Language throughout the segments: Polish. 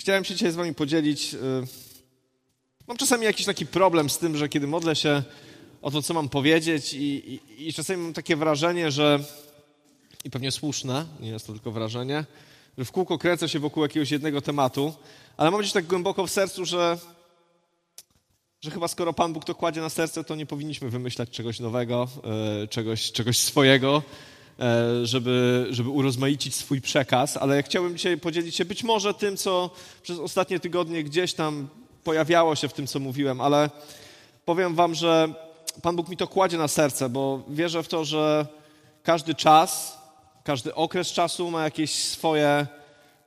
chciałem się dzisiaj z wami podzielić. Y, mam czasami jakiś taki problem z tym, że kiedy modlę się o to, co mam powiedzieć i, i, i czasami mam takie wrażenie, że i pewnie słuszne, nie jest to tylko wrażenie, że w kółko kręcę się wokół jakiegoś jednego tematu, ale mam gdzieś tak głęboko w sercu, że, że chyba skoro Pan Bóg to kładzie na serce, to nie powinniśmy wymyślać czegoś nowego, y, czegoś, czegoś swojego, żeby, żeby urozmaicić swój przekaz, ale chciałbym dzisiaj podzielić się być może tym, co przez ostatnie tygodnie gdzieś tam pojawiało się w tym, co mówiłem, ale powiem wam, że Pan Bóg mi to kładzie na serce, bo wierzę w to, że każdy czas, każdy okres czasu ma jakieś swoje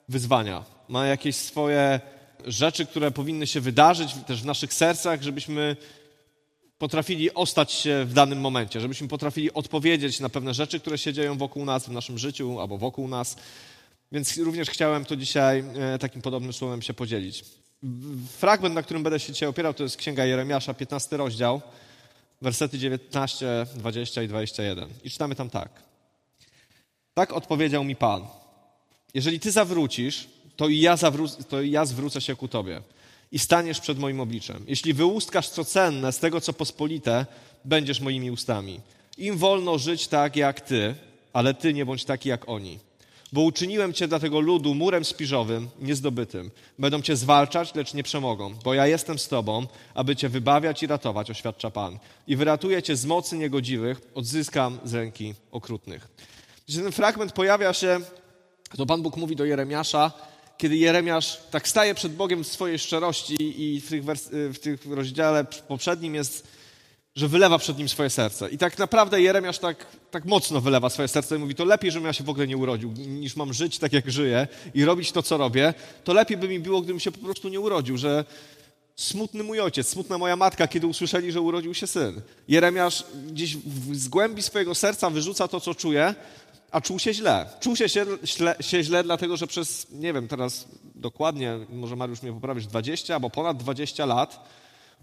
wyzwania, ma jakieś swoje rzeczy, które powinny się wydarzyć też w naszych sercach, żebyśmy potrafili ostać się w danym momencie, żebyśmy potrafili odpowiedzieć na pewne rzeczy, które się dzieją wokół nas, w naszym życiu albo wokół nas. Więc również chciałem to dzisiaj e, takim podobnym słowem się podzielić. Fragment, na którym będę się dzisiaj opierał, to jest Księga Jeremiasza, 15 rozdział, wersety 19, 20 i 21. I czytamy tam tak. Tak odpowiedział mi Pan. Jeżeli Ty zawrócisz, to i ja, zawró- to i ja zwrócę się ku Tobie i staniesz przed moim obliczem. Jeśli wyłuskasz co cenne z tego, co pospolite, będziesz moimi ustami. Im wolno żyć tak jak ty, ale ty nie bądź taki jak oni. Bo uczyniłem cię dla tego ludu murem spiżowym, niezdobytym. Będą cię zwalczać, lecz nie przemogą, bo ja jestem z tobą, aby cię wybawiać i ratować, oświadcza Pan. I wyratuję cię z mocy niegodziwych, odzyskam z ręki okrutnych. Gdy ten fragment pojawia się, to Pan Bóg mówi do Jeremiasza, kiedy Jeremiasz tak staje przed Bogiem w swojej szczerości i w tych, w tych rozdziale poprzednim jest, że wylewa przed nim swoje serce. I tak naprawdę Jeremiasz tak, tak mocno wylewa swoje serce i mówi, to lepiej, żebym ja się w ogóle nie urodził, niż mam żyć tak, jak żyję i robić to, co robię, to lepiej by mi było, gdybym się po prostu nie urodził, że smutny mój ojciec, smutna moja matka, kiedy usłyszeli, że urodził się syn. Jeremiasz gdzieś z głębi swojego serca wyrzuca to, co czuje, a czuł się źle. Czuł się, się, się źle, dlatego że przez, nie wiem teraz dokładnie, może Mariusz mnie poprawisz, 20 albo ponad 20 lat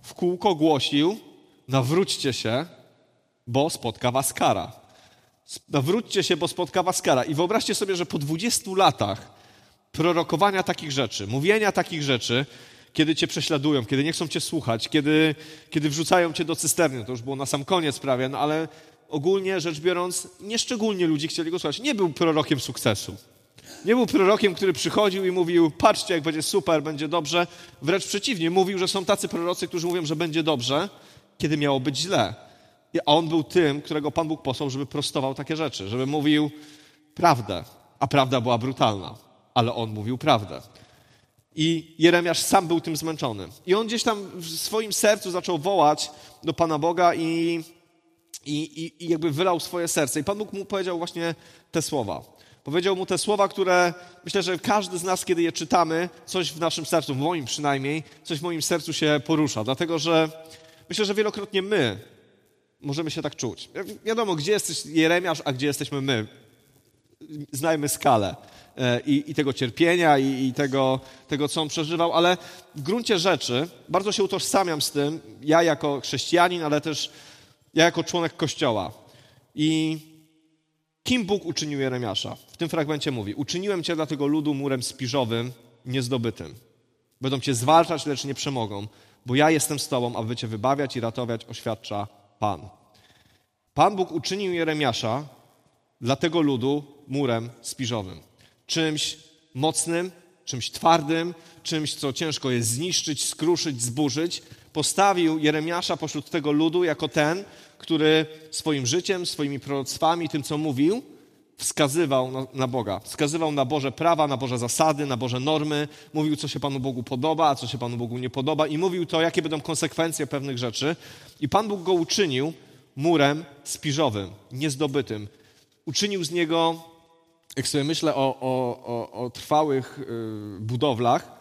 w kółko głosił, nawróćcie się, bo spotka was kara. Nawróćcie się, bo spotka was kara. I wyobraźcie sobie, że po 20 latach prorokowania takich rzeczy, mówienia takich rzeczy, kiedy cię prześladują, kiedy nie chcą cię słuchać, kiedy, kiedy wrzucają cię do cysterny, to już było na sam koniec prawie, no ale ogólnie rzecz biorąc, nieszczególnie ludzi chcieli go słuchać. Nie był prorokiem sukcesu. Nie był prorokiem, który przychodził i mówił, patrzcie, jak będzie super, będzie dobrze. Wręcz przeciwnie, mówił, że są tacy prorocy, którzy mówią, że będzie dobrze, kiedy miało być źle. A on był tym, którego Pan Bóg posłał, żeby prostował takie rzeczy, żeby mówił prawdę, a prawda była brutalna, ale on mówił prawdę. I Jeremiasz sam był tym zmęczony. I on gdzieś tam w swoim sercu zaczął wołać do Pana Boga i i, i, i jakby wylał swoje serce. I Pan Bóg mu powiedział właśnie te słowa. Powiedział mu te słowa, które myślę, że każdy z nas, kiedy je czytamy, coś w naszym sercu, w moim przynajmniej, coś w moim sercu się porusza. Dlatego, że myślę, że wielokrotnie my możemy się tak czuć. Wiadomo, gdzie jesteś Jeremiasz, a gdzie jesteśmy my. Znajmy skalę e, i, i tego cierpienia, i, i tego, tego, co on przeżywał, ale w gruncie rzeczy bardzo się utożsamiam z tym, ja jako chrześcijanin, ale też ja jako członek Kościoła. I kim Bóg uczynił Jeremiasza? W tym fragmencie mówi: Uczyniłem cię dla tego ludu murem spiżowym, niezdobytym. Będą cię zwalczać, lecz nie przemogą, bo ja jestem z tobą, aby cię wybawiać i ratować, oświadcza Pan. Pan Bóg uczynił Jeremiasza dla tego ludu murem spiżowym. Czymś mocnym, czymś twardym, czymś, co ciężko jest zniszczyć, skruszyć, zburzyć, postawił Jeremiasza pośród tego ludu jako ten, który swoim życiem, swoimi proroctwami, tym co mówił, wskazywał na, na, Boga. Wskazywał na Boże prawa, na Boże zasady, na Boże normy. Mówił, co się Panu Bogu podoba, a co się Panu Bogu nie podoba. I mówił to, jakie będą konsekwencje pewnych rzeczy. I Pan Bóg go uczynił murem spiżowym, niezdobytym. Uczynił z niego, jak sobie myślę o, o, o, o trwałych yy, budowlach,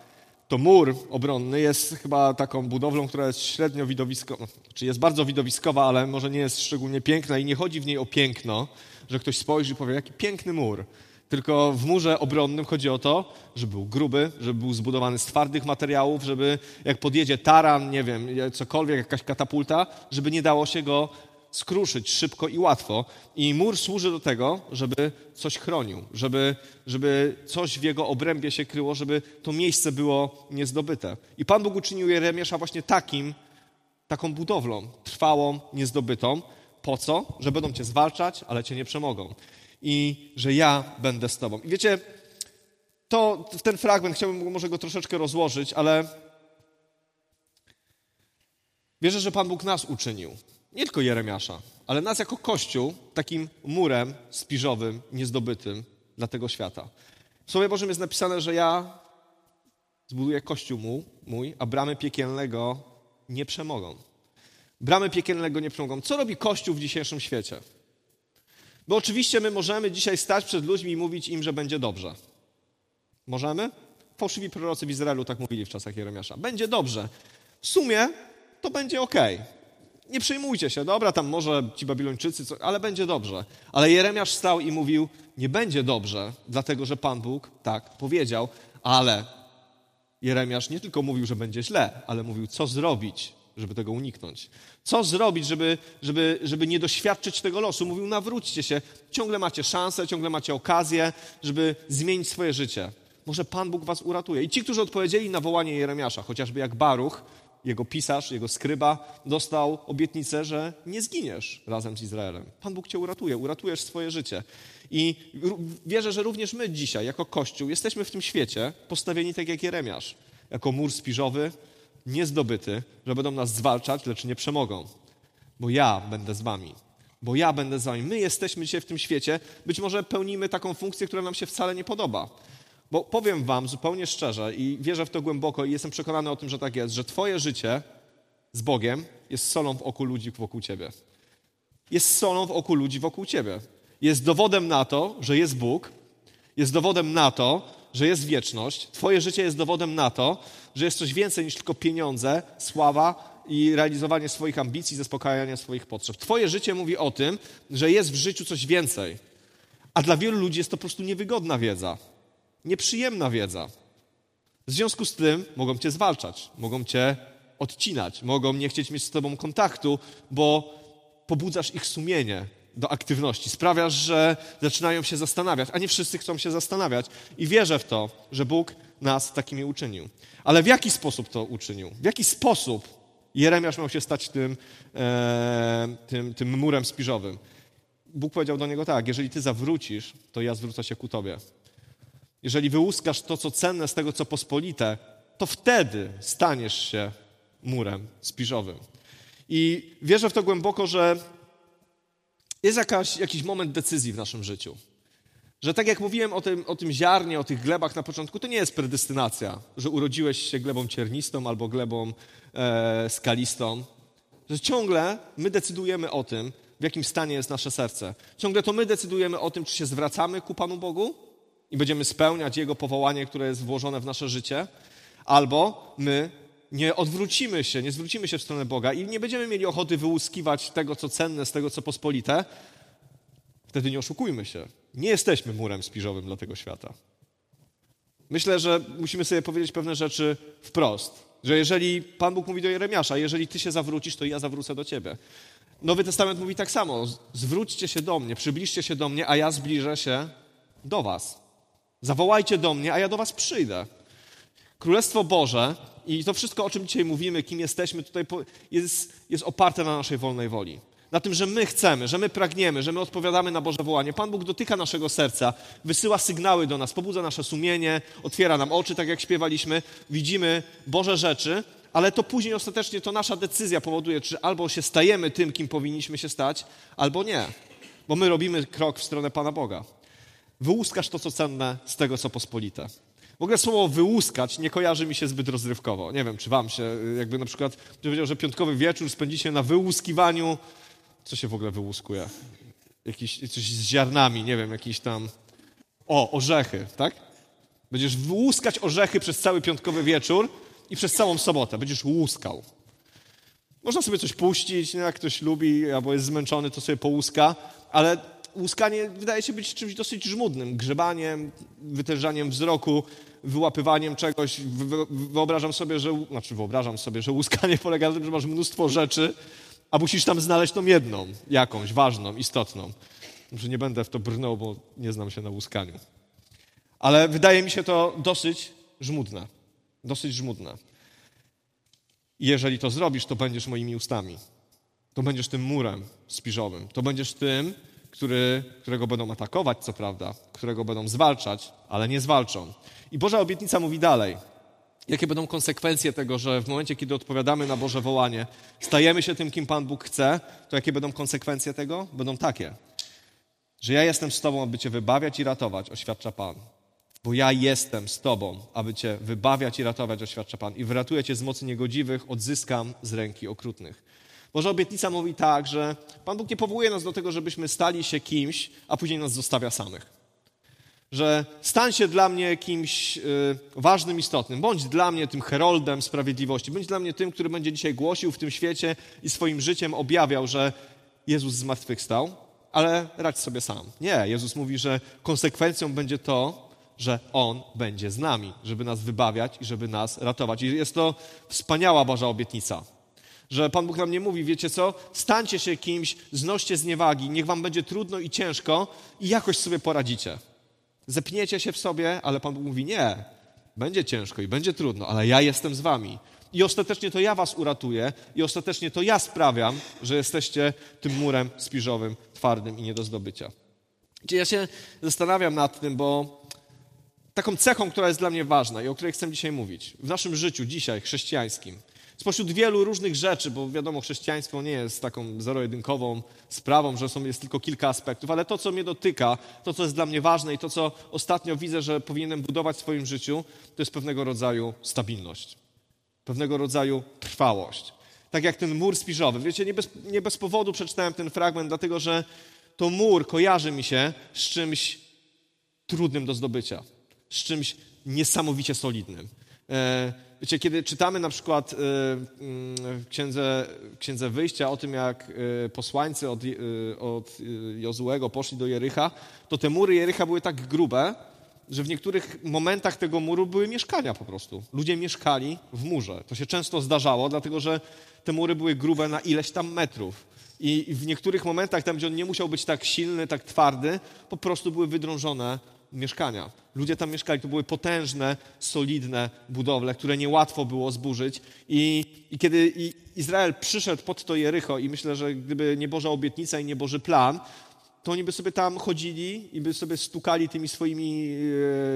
to mur obronny jest chyba taką budowlą, która jest średnio widowiskowa, czy jest bardzo widowiskowa, ale może nie jest szczególnie piękna i nie chodzi w niej o piękno, że ktoś spojrzy i powie, jaki piękny mur. Tylko w murze obronnym chodzi o to, żeby był gruby, żeby był zbudowany z twardych materiałów, żeby jak podjedzie taran, nie wiem, cokolwiek, jakaś katapulta, żeby nie dało się go skruszyć szybko i łatwo. I mur służy do tego, żeby coś chronił, żeby, żeby coś w jego obrębie się kryło, żeby to miejsce było niezdobyte. I Pan Bóg uczynił Jeremiasza właśnie takim, taką budowlą, trwałą, niezdobytą. Po co? Że będą cię zwalczać, ale cię nie przemogą. I że ja będę z tobą. I wiecie, to ten fragment, chciałbym może go troszeczkę rozłożyć, ale wierzę, że Pan Bóg nas uczynił. Nie tylko Jeremiasza, ale nas jako Kościół takim murem spiżowym, niezdobytym dla tego świata. W Słowie Bożym jest napisane, że ja zbuduję Kościół mój, mój a bramy piekielnego nie przemogą. Bramy piekielnego nie przemogą. Co robi Kościół w dzisiejszym świecie? Bo oczywiście my możemy dzisiaj stać przed ludźmi i mówić im, że będzie dobrze. Możemy? Fałszywi prorocy w Izraelu tak mówili w czasach Jeremiasza. Będzie dobrze. W sumie to będzie ok. Nie przejmujcie się, dobra, tam może ci Babilończycy, co, ale będzie dobrze. Ale Jeremiasz stał i mówił, nie będzie dobrze, dlatego że Pan Bóg tak powiedział, ale Jeremiasz nie tylko mówił, że będzie źle, ale mówił, co zrobić, żeby tego uniknąć. Co zrobić, żeby, żeby, żeby nie doświadczyć tego losu? Mówił, nawróćcie się, ciągle macie szansę, ciągle macie okazję, żeby zmienić swoje życie. Może Pan Bóg was uratuje. I ci, którzy odpowiedzieli na wołanie Jeremiasza, chociażby jak Baruch, jego pisarz, jego skryba, dostał obietnicę, że nie zginiesz razem z Izraelem. Pan Bóg cię uratuje, uratujesz swoje życie. I wierzę, że również my dzisiaj, jako Kościół, jesteśmy w tym świecie postawieni tak jak Jeremiasz, jako mur spiżowy, niezdobyty, że będą nas zwalczać, lecz nie przemogą. Bo ja będę z wami. Bo ja będę z wami. My jesteśmy dzisiaj w tym świecie. Być może pełnimy taką funkcję, która nam się wcale nie podoba. Bo powiem wam zupełnie szczerze i wierzę w to głęboko i jestem przekonany o tym, że tak jest, że twoje życie z Bogiem jest solą w oku ludzi wokół ciebie. Jest solą w oku ludzi wokół ciebie. Jest dowodem na to, że jest Bóg. Jest dowodem na to, że jest wieczność. Twoje życie jest dowodem na to, że jest coś więcej niż tylko pieniądze, sława i realizowanie swoich ambicji, zaspokajanie swoich potrzeb. Twoje życie mówi o tym, że jest w życiu coś więcej. A dla wielu ludzi jest to po prostu niewygodna wiedza nieprzyjemna wiedza. W związku z tym mogą cię zwalczać, mogą cię odcinać, mogą nie chcieć mieć z tobą kontaktu, bo pobudzasz ich sumienie do aktywności. Sprawiasz, że zaczynają się zastanawiać, a nie wszyscy chcą się zastanawiać. I wierzę w to, że Bóg nas takimi uczynił. Ale w jaki sposób to uczynił? W jaki sposób Jeremiasz miał się stać tym, e, tym, tym murem spiżowym? Bóg powiedział do niego tak, jeżeli ty zawrócisz, to ja zwrócę się ku tobie. Jeżeli wyłuskasz to, co cenne z tego, co pospolite, to wtedy staniesz się murem spiżowym. I wierzę w to głęboko, że jest jakaś, jakiś moment decyzji w naszym życiu. Że tak jak mówiłem o tym, o tym ziarnie, o tych glebach na początku, to nie jest predestynacja, że urodziłeś się glebą ciernistą albo glebą e, skalistą. Że ciągle my decydujemy o tym, w jakim stanie jest nasze serce. Ciągle to my decydujemy o tym, czy się zwracamy ku Panu Bogu, i będziemy spełniać Jego powołanie, które jest włożone w nasze życie, albo my nie odwrócimy się, nie zwrócimy się w stronę Boga i nie będziemy mieli ochoty wyłuskiwać tego, co cenne, z tego, co pospolite, wtedy nie oszukujmy się. Nie jesteśmy murem spiżowym dla tego świata. Myślę, że musimy sobie powiedzieć pewne rzeczy wprost. Że jeżeli Pan Bóg mówi do Jeremiasza, jeżeli ty się zawrócisz, to ja zawrócę do ciebie. Nowy Testament mówi tak samo. Zwróćcie się do mnie, przybliżcie się do mnie, a ja zbliżę się do was. Zawołajcie do mnie, a ja do was przyjdę. Królestwo Boże i to wszystko, o czym dzisiaj mówimy, kim jesteśmy, tutaj jest, jest oparte na naszej wolnej woli. Na tym, że my chcemy, że my pragniemy, że my odpowiadamy na Boże wołanie. Pan Bóg dotyka naszego serca, wysyła sygnały do nas, pobudza nasze sumienie, otwiera nam oczy, tak jak śpiewaliśmy, widzimy Boże rzeczy, ale to później ostatecznie to nasza decyzja powoduje, czy albo się stajemy tym, kim powinniśmy się stać, albo nie. Bo my robimy krok w stronę Pana Boga wyłuskasz to, co cenne z tego, co pospolite. W ogóle słowo wyłuskać nie kojarzy mi się zbyt rozrywkowo. Nie wiem, czy wam się, jakby na przykład powiedział, że piątkowy wieczór spędzicie na wyłuskiwaniu. Co się w ogóle wyłuskuje? Jakiś, coś z ziarnami, nie wiem, jakiś tam... O, orzechy, tak? Będziesz wyłuskać orzechy przez cały piątkowy wieczór i przez całą sobotę. Będziesz łuskał. Można sobie coś puścić, jak ktoś lubi albo jest zmęczony, to sobie połuska, ale łuskanie wydaje się być czymś dosyć żmudnym. Grzebaniem, wytężaniem wzroku, wyłapywaniem czegoś. Wyobrażam sobie, że, znaczy wyobrażam sobie, że łuskanie polega na tym, że masz mnóstwo rzeczy a musisz tam znaleźć tą jedną, jakąś ważną, istotną. Może nie będę w to brnął, bo nie znam się na łuskaniu. Ale wydaje mi się to dosyć żmudne. Dosyć żmudne. Jeżeli to zrobisz, to będziesz moimi ustami. To będziesz tym murem spiżowym. To będziesz tym, który, którego będą atakować, co prawda, którego będą zwalczać, ale nie zwalczą. I Boża obietnica mówi dalej. Jakie będą konsekwencje tego, że w momencie, kiedy odpowiadamy na Boże wołanie, stajemy się tym, kim Pan Bóg chce, to jakie będą konsekwencje tego? Będą takie, że ja jestem z Tobą, aby Cię wybawiać i ratować, oświadcza Pan. Bo ja jestem z Tobą, aby Cię wybawiać i ratować, oświadcza Pan. I wyratuję Cię z mocy niegodziwych, odzyskam z ręki okrutnych. Boża obietnica mówi tak, że Pan Bóg nie powołuje nas do tego, żebyśmy stali się kimś, a później nas zostawia samych że stań się dla mnie kimś y, ważnym, istotnym. Bądź dla mnie tym heroldem sprawiedliwości. Bądź dla mnie tym, który będzie dzisiaj głosił w tym świecie i swoim życiem objawiał, że Jezus zmartwychwstał, ale radź sobie sam. Nie, Jezus mówi, że konsekwencją będzie to, że On będzie z nami, żeby nas wybawiać i żeby nas ratować. I jest to wspaniała Boża obietnica. Że Pan Bóg nam nie mówi, wiecie co, stańcie się kimś, znoście zniewagi, niech wam będzie trudno i ciężko i jakoś sobie poradzicie. Zepniecie się w sobie, ale Pan Bóg mówi nie. Będzie ciężko i będzie trudno, ale ja jestem z wami. I ostatecznie to ja was uratuję i ostatecznie to ja sprawiam, że jesteście tym murem spiżowym, twardym i nie do zdobycia. Ja się zastanawiam nad tym, bo taką cechą, która jest dla mnie ważna i o której chcę dzisiaj mówić, w naszym życiu dzisiaj chrześcijańskim, spośród wielu różnych rzeczy, bo wiadomo, chrześcijaństwo nie jest taką zero-jedynkową sprawą, że są, jest tylko kilka aspektów, ale to, co mnie dotyka, to, co jest dla mnie ważne i to, co ostatnio widzę, że powinienem budować w swoim życiu, to jest pewnego rodzaju stabilność, pewnego rodzaju trwałość. Tak jak ten mur spiżowy. Wiecie, nie bez, nie bez powodu przeczytałem ten fragment, dlatego że to mur kojarzy mi się z czymś trudnym do zdobycia, z czymś niesamowicie solidnym. E, Wiecie, kiedy czytamy na przykład y, mm, w księdze, księdze Wyjścia o tym, jak y, posłańcy od, y, od Jozułego poszli do Jericha, to te mury Jericha były tak grube, że w niektórych momentach tego muru były mieszkania po prostu. Ludzie mieszkali w murze. To się często zdarzało, dlatego że te mury były grube na ileś tam metrów. I w niektórych momentach, tam gdzie on nie musiał być tak silny, tak twardy, po prostu były wydrążone mieszkania. Ludzie tam mieszkali, to były potężne, solidne budowle, które niełatwo było zburzyć. I, i kiedy Izrael przyszedł pod to Jericho, i myślę, że gdyby nie Boża obietnica i nie Boży plan, to oni by sobie tam chodzili i by sobie stukali tymi swoimi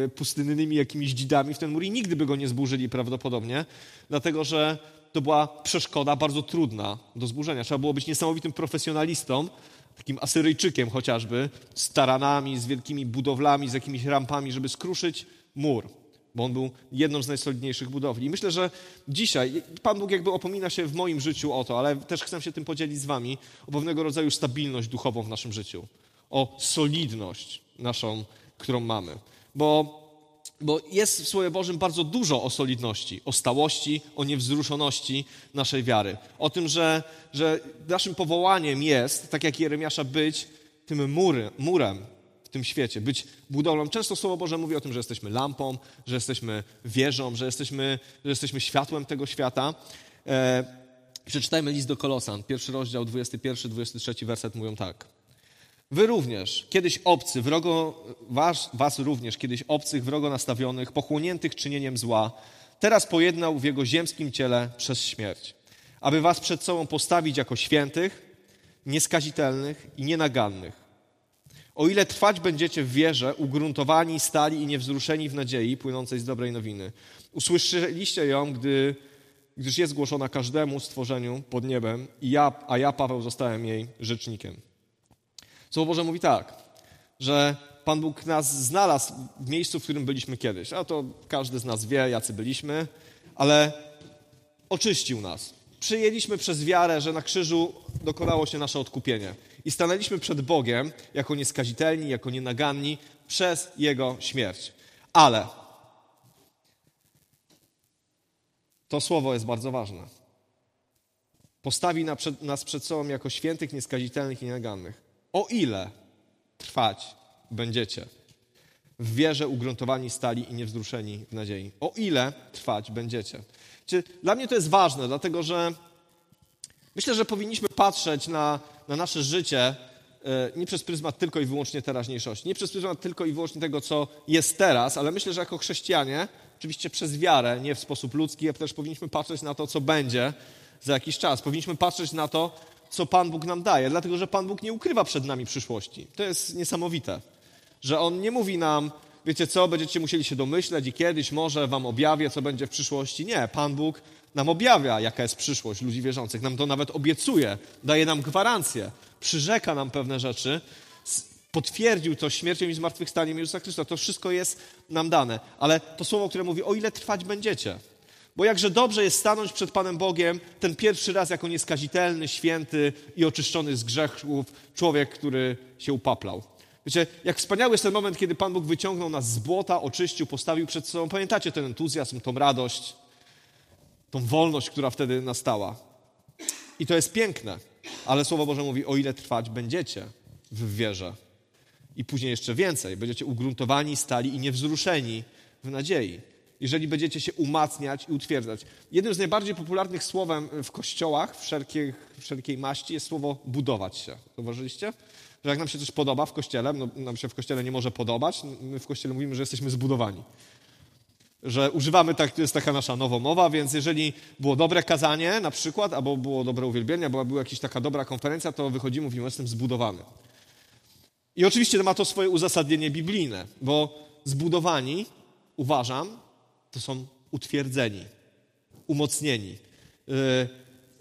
e, pustynnymi jakimiś dzidami w ten mur i nigdy by go nie zburzyli prawdopodobnie, dlatego że to była przeszkoda bardzo trudna do zburzenia. Trzeba było być niesamowitym profesjonalistą, takim Asyryjczykiem chociażby, z taranami, z wielkimi budowlami, z jakimiś rampami, żeby skruszyć mur, bo on był jedną z najsolidniejszych budowli. I myślę, że dzisiaj Pan Bóg jakby opomina się w moim życiu o to, ale też chcę się tym podzielić z Wami, o pewnego rodzaju stabilność duchową w naszym życiu, o solidność naszą, którą mamy. Bo bo jest w Słowie Bożym bardzo dużo o solidności, o stałości, o niewzruszoności naszej wiary. O tym, że, że naszym powołaniem jest, tak jak Jeremiasza, być tym mury, murem w tym świecie, być budowlą. Często Słowo Boże mówi o tym, że jesteśmy lampą, że jesteśmy wieżą, że jesteśmy, że jesteśmy światłem tego świata. E, przeczytajmy list do Kolosan, pierwszy rozdział, 21-23 werset mówią tak. Wy również, kiedyś obcy, wrogo, was, was również, kiedyś obcych, wrogo nastawionych, pochłoniętych czynieniem zła, teraz pojednał w jego ziemskim ciele przez śmierć, aby was przed sobą postawić jako świętych, nieskazitelnych i nienagannych. O ile trwać będziecie w wierze, ugruntowani, stali i niewzruszeni w nadziei płynącej z dobrej nowiny. Usłyszeliście ją, gdy, gdyż jest głoszona każdemu stworzeniu pod niebem, i ja, a ja, Paweł, zostałem jej rzecznikiem. Słowo Boże mówi tak, że Pan Bóg nas znalazł w miejscu, w którym byliśmy kiedyś. A to każdy z nas wie, jacy byliśmy, ale oczyścił nas. Przyjęliśmy przez wiarę, że na krzyżu dokonało się nasze odkupienie. I stanęliśmy przed Bogiem jako nieskazitelni, jako nienaganni przez Jego śmierć. Ale to słowo jest bardzo ważne. Postawi nas przed sobą jako świętych, nieskazitelnych i nienagannych o ile trwać będziecie w wierze ugruntowani stali i niewzruszeni w nadziei. O ile trwać będziecie. Dla mnie to jest ważne, dlatego że Myślę, że powinniśmy patrzeć na, na nasze życie e, nie przez pryzmat tylko i wyłącznie teraźniejszości, nie przez pryzmat tylko i wyłącznie tego, co jest teraz, ale myślę, że jako chrześcijanie, oczywiście przez wiarę, nie w sposób ludzki, ale też powinniśmy patrzeć na to, co będzie za jakiś czas. Powinniśmy patrzeć na to, co Pan Bóg nam daje, dlatego że Pan Bóg nie ukrywa przed nami przyszłości. To jest niesamowite, że On nie mówi nam, wiecie co, będziecie musieli się domyśleć i kiedyś może wam objawię, co będzie w przyszłości. Nie, Pan Bóg nam objawia, jaka jest przyszłość ludzi wierzących. Nam to nawet obiecuje, daje nam gwarancję, przyrzeka nam pewne rzeczy, potwierdził to śmiercią i zmartwychwstaniem Jezusa Chrystusa. To wszystko jest nam dane. Ale to słowo, które mówi, o ile trwać będziecie. Bo jakże dobrze jest stanąć przed Panem Bogiem ten pierwszy raz jako nieskazitelny, święty i oczyszczony z grzechów człowiek, który się upaplał. Wiecie, jak wspaniały jest ten moment, kiedy Pan Bóg wyciągnął nas z błota, oczyścił, postawił przed sobą. Pamiętacie ten entuzjazm, tą radość, tą wolność, która wtedy nastała. I to jest piękne, ale Słowo Boże mówi, o ile trwać będziecie w wierze. I później jeszcze więcej, będziecie ugruntowani, stali i niewzruszeni w nadziei. Jeżeli będziecie się umacniać i utwierdzać. Jednym z najbardziej popularnych słowem w kościołach wszelkiej, wszelkiej maści jest słowo budować się. Zauważyliście? że jak nam się coś podoba w kościele, no, nam się w kościele nie może podobać, my w kościele mówimy, że jesteśmy zbudowani. Że używamy, tak, jest taka nasza nowomowa, więc jeżeli było dobre kazanie na przykład, albo było dobre uwielbienie, albo była jakaś taka dobra konferencja, to wychodzimy, mówimy, jestem zbudowany. I oczywiście ma to swoje uzasadnienie biblijne, bo zbudowani, uważam, to są utwierdzeni, umocnieni, yy,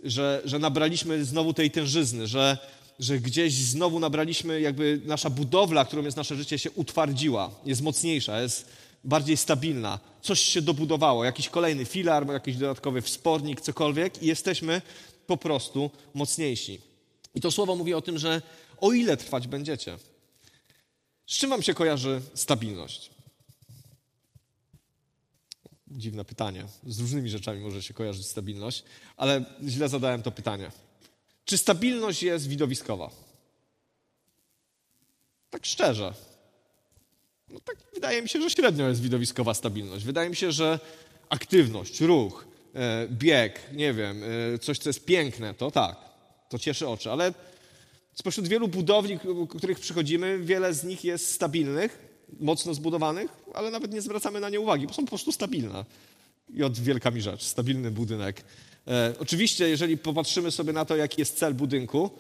że, że nabraliśmy znowu tej tężyzny, że, że gdzieś znowu nabraliśmy, jakby nasza budowla, którą jest nasze życie, się utwardziła, jest mocniejsza, jest bardziej stabilna. Coś się dobudowało, jakiś kolejny filar, jakiś dodatkowy wspornik, cokolwiek i jesteśmy po prostu mocniejsi. I to słowo mówi o tym, że o ile trwać będziecie. Z czym wam się kojarzy stabilność? Dziwne pytanie. Z różnymi rzeczami może się kojarzyć stabilność, ale źle zadałem to pytanie. Czy stabilność jest widowiskowa? Tak szczerze. No tak wydaje mi się, że średnio jest widowiskowa stabilność. Wydaje mi się, że aktywność, ruch, e, bieg, nie wiem, e, coś, co jest piękne, to tak, to cieszy oczy, ale spośród wielu budowli, których przychodzimy, wiele z nich jest stabilnych, mocno zbudowanych, ale nawet nie zwracamy na nie uwagi, bo są po prostu stabilne. I od wielka mi rzecz, stabilny budynek, E, oczywiście, jeżeli popatrzymy sobie na to, jaki jest cel budynku,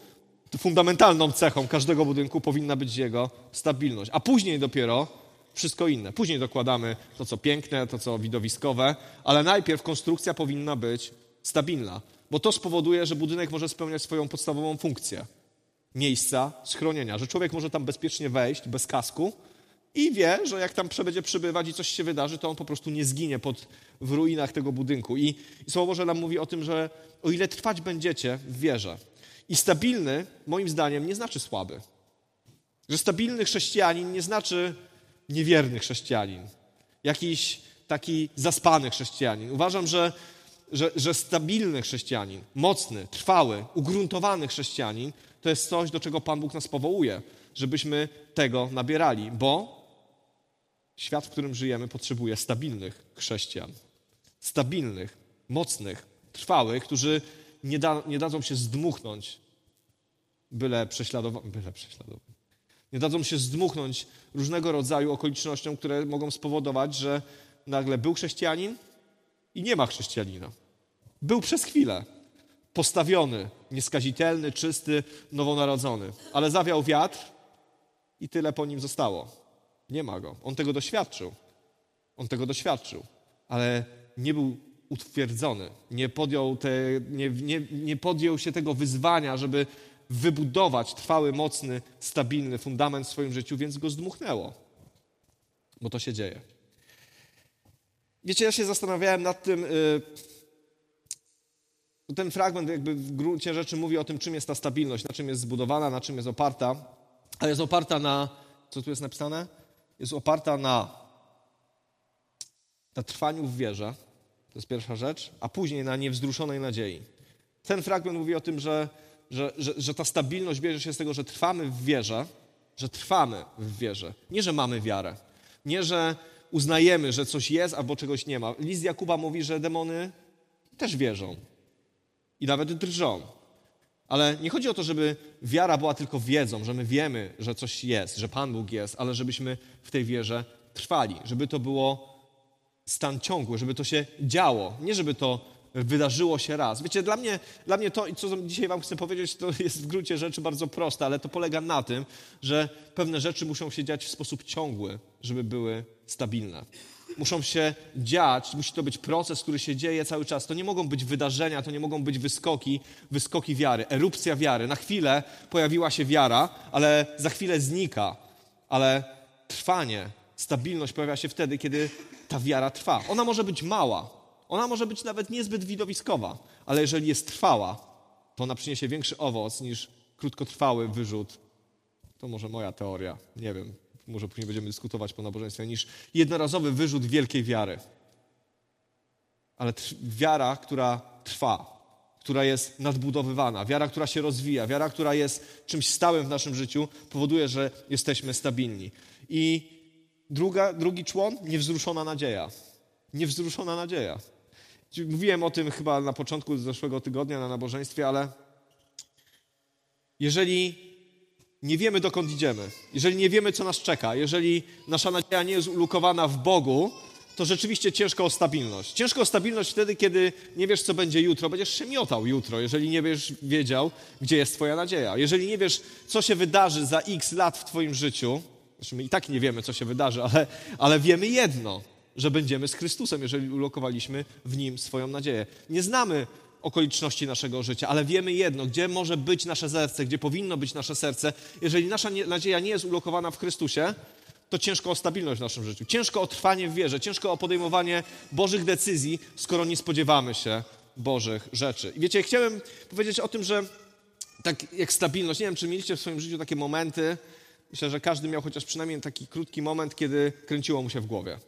to fundamentalną cechą każdego budynku powinna być jego stabilność, a później dopiero wszystko inne. Później dokładamy to, co piękne, to, co widowiskowe, ale najpierw konstrukcja powinna być stabilna, bo to spowoduje, że budynek może spełniać swoją podstawową funkcję miejsca schronienia, że człowiek może tam bezpiecznie wejść bez kasku i wie, że jak tam będzie przybywać i coś się wydarzy, to on po prostu nie zginie pod, w ruinach tego budynku. I, I Słowo nam mówi o tym, że o ile trwać będziecie w wierze. I stabilny, moim zdaniem, nie znaczy słaby. Że stabilny chrześcijanin nie znaczy niewierny chrześcijanin. Jakiś taki zaspany chrześcijanin. Uważam, że, że, że stabilny chrześcijanin, mocny, trwały, ugruntowany chrześcijanin to jest coś, do czego Pan Bóg nas powołuje, żebyśmy tego nabierali, bo Świat, w którym żyjemy, potrzebuje stabilnych chrześcijan. Stabilnych, mocnych, trwałych, którzy nie, da, nie dadzą się zdmuchnąć byle prześladowani. Byle prześladowani. Nie dadzą się zdmuchnąć różnego rodzaju okolicznościom, które mogą spowodować, że nagle był chrześcijanin i nie ma chrześcijanina. Był przez chwilę postawiony, nieskazitelny, czysty, nowonarodzony, ale zawiał wiatr i tyle po nim zostało. Nie ma go. On tego doświadczył. On tego doświadczył, ale nie był utwierdzony. Nie podjął, te, nie, nie, nie podjął się tego wyzwania, żeby wybudować trwały, mocny, stabilny fundament w swoim życiu, więc go zdmuchnęło. Bo to się dzieje. Wiecie, ja się zastanawiałem nad tym. Yy, ten fragment, jakby w gruncie rzeczy, mówi o tym, czym jest ta stabilność, na czym jest zbudowana, na czym jest oparta. Ale jest oparta na. Co tu jest napisane? Jest oparta na, na trwaniu w wierze, to jest pierwsza rzecz, a później na niewzruszonej nadziei. Ten fragment mówi o tym, że, że, że, że ta stabilność bierze się z tego, że trwamy w wierze, że trwamy w wierze. Nie, że mamy wiarę. Nie, że uznajemy, że coś jest albo czegoś nie ma. List Jakuba mówi, że demony też wierzą i nawet drżą. Ale nie chodzi o to, żeby wiara była tylko wiedzą, że my wiemy, że coś jest, że Pan Bóg jest, ale żebyśmy w tej wierze trwali, żeby to było stan ciągły, żeby to się działo, nie żeby to wydarzyło się raz. Wiecie, dla mnie, dla mnie to, co dzisiaj wam chcę powiedzieć, to jest w gruncie rzeczy bardzo proste, ale to polega na tym, że pewne rzeczy muszą się dziać w sposób ciągły, żeby były stabilne. Muszą się dziać, musi to być proces, który się dzieje cały czas. To nie mogą być wydarzenia, to nie mogą być wyskoki, wyskoki wiary, erupcja wiary. Na chwilę pojawiła się wiara, ale za chwilę znika. Ale trwanie, stabilność pojawia się wtedy, kiedy ta wiara trwa. Ona może być mała, ona może być nawet niezbyt widowiskowa, ale jeżeli jest trwała, to ona przyniesie większy owoc niż krótkotrwały wyrzut. To może moja teoria, nie wiem, może później będziemy dyskutować po nabożeństwie, niż jednorazowy wyrzut wielkiej wiary. Ale wiara, która trwa, która jest nadbudowywana, wiara, która się rozwija, wiara, która jest czymś stałym w naszym życiu, powoduje, że jesteśmy stabilni. I druga, drugi człon, niewzruszona nadzieja. Niewzruszona nadzieja. Mówiłem o tym chyba na początku zeszłego tygodnia na nabożeństwie, ale jeżeli nie wiemy, dokąd idziemy, jeżeli nie wiemy, co nas czeka, jeżeli nasza nadzieja nie jest ulokowana w Bogu, to rzeczywiście ciężko o stabilność. Ciężko o stabilność wtedy, kiedy nie wiesz, co będzie jutro. Będziesz się miotał jutro, jeżeli nie wiesz, wiedział, gdzie jest Twoja nadzieja. Jeżeli nie wiesz, co się wydarzy za x lat w Twoim życiu, znaczy my i tak nie wiemy, co się wydarzy, ale, ale wiemy jedno – że będziemy z Chrystusem, jeżeli ulokowaliśmy w Nim swoją nadzieję. Nie znamy okoliczności naszego życia, ale wiemy jedno, gdzie może być nasze serce, gdzie powinno być nasze serce. Jeżeli nasza nadzieja nie jest ulokowana w Chrystusie, to ciężko o stabilność w naszym życiu, ciężko o trwanie w wierze, ciężko o podejmowanie Bożych decyzji, skoro nie spodziewamy się Bożych rzeczy. I wiecie, chciałem powiedzieć o tym, że tak jak stabilność, nie wiem, czy mieliście w swoim życiu takie momenty, myślę, że każdy miał chociaż przynajmniej taki krótki moment, kiedy kręciło mu się w głowie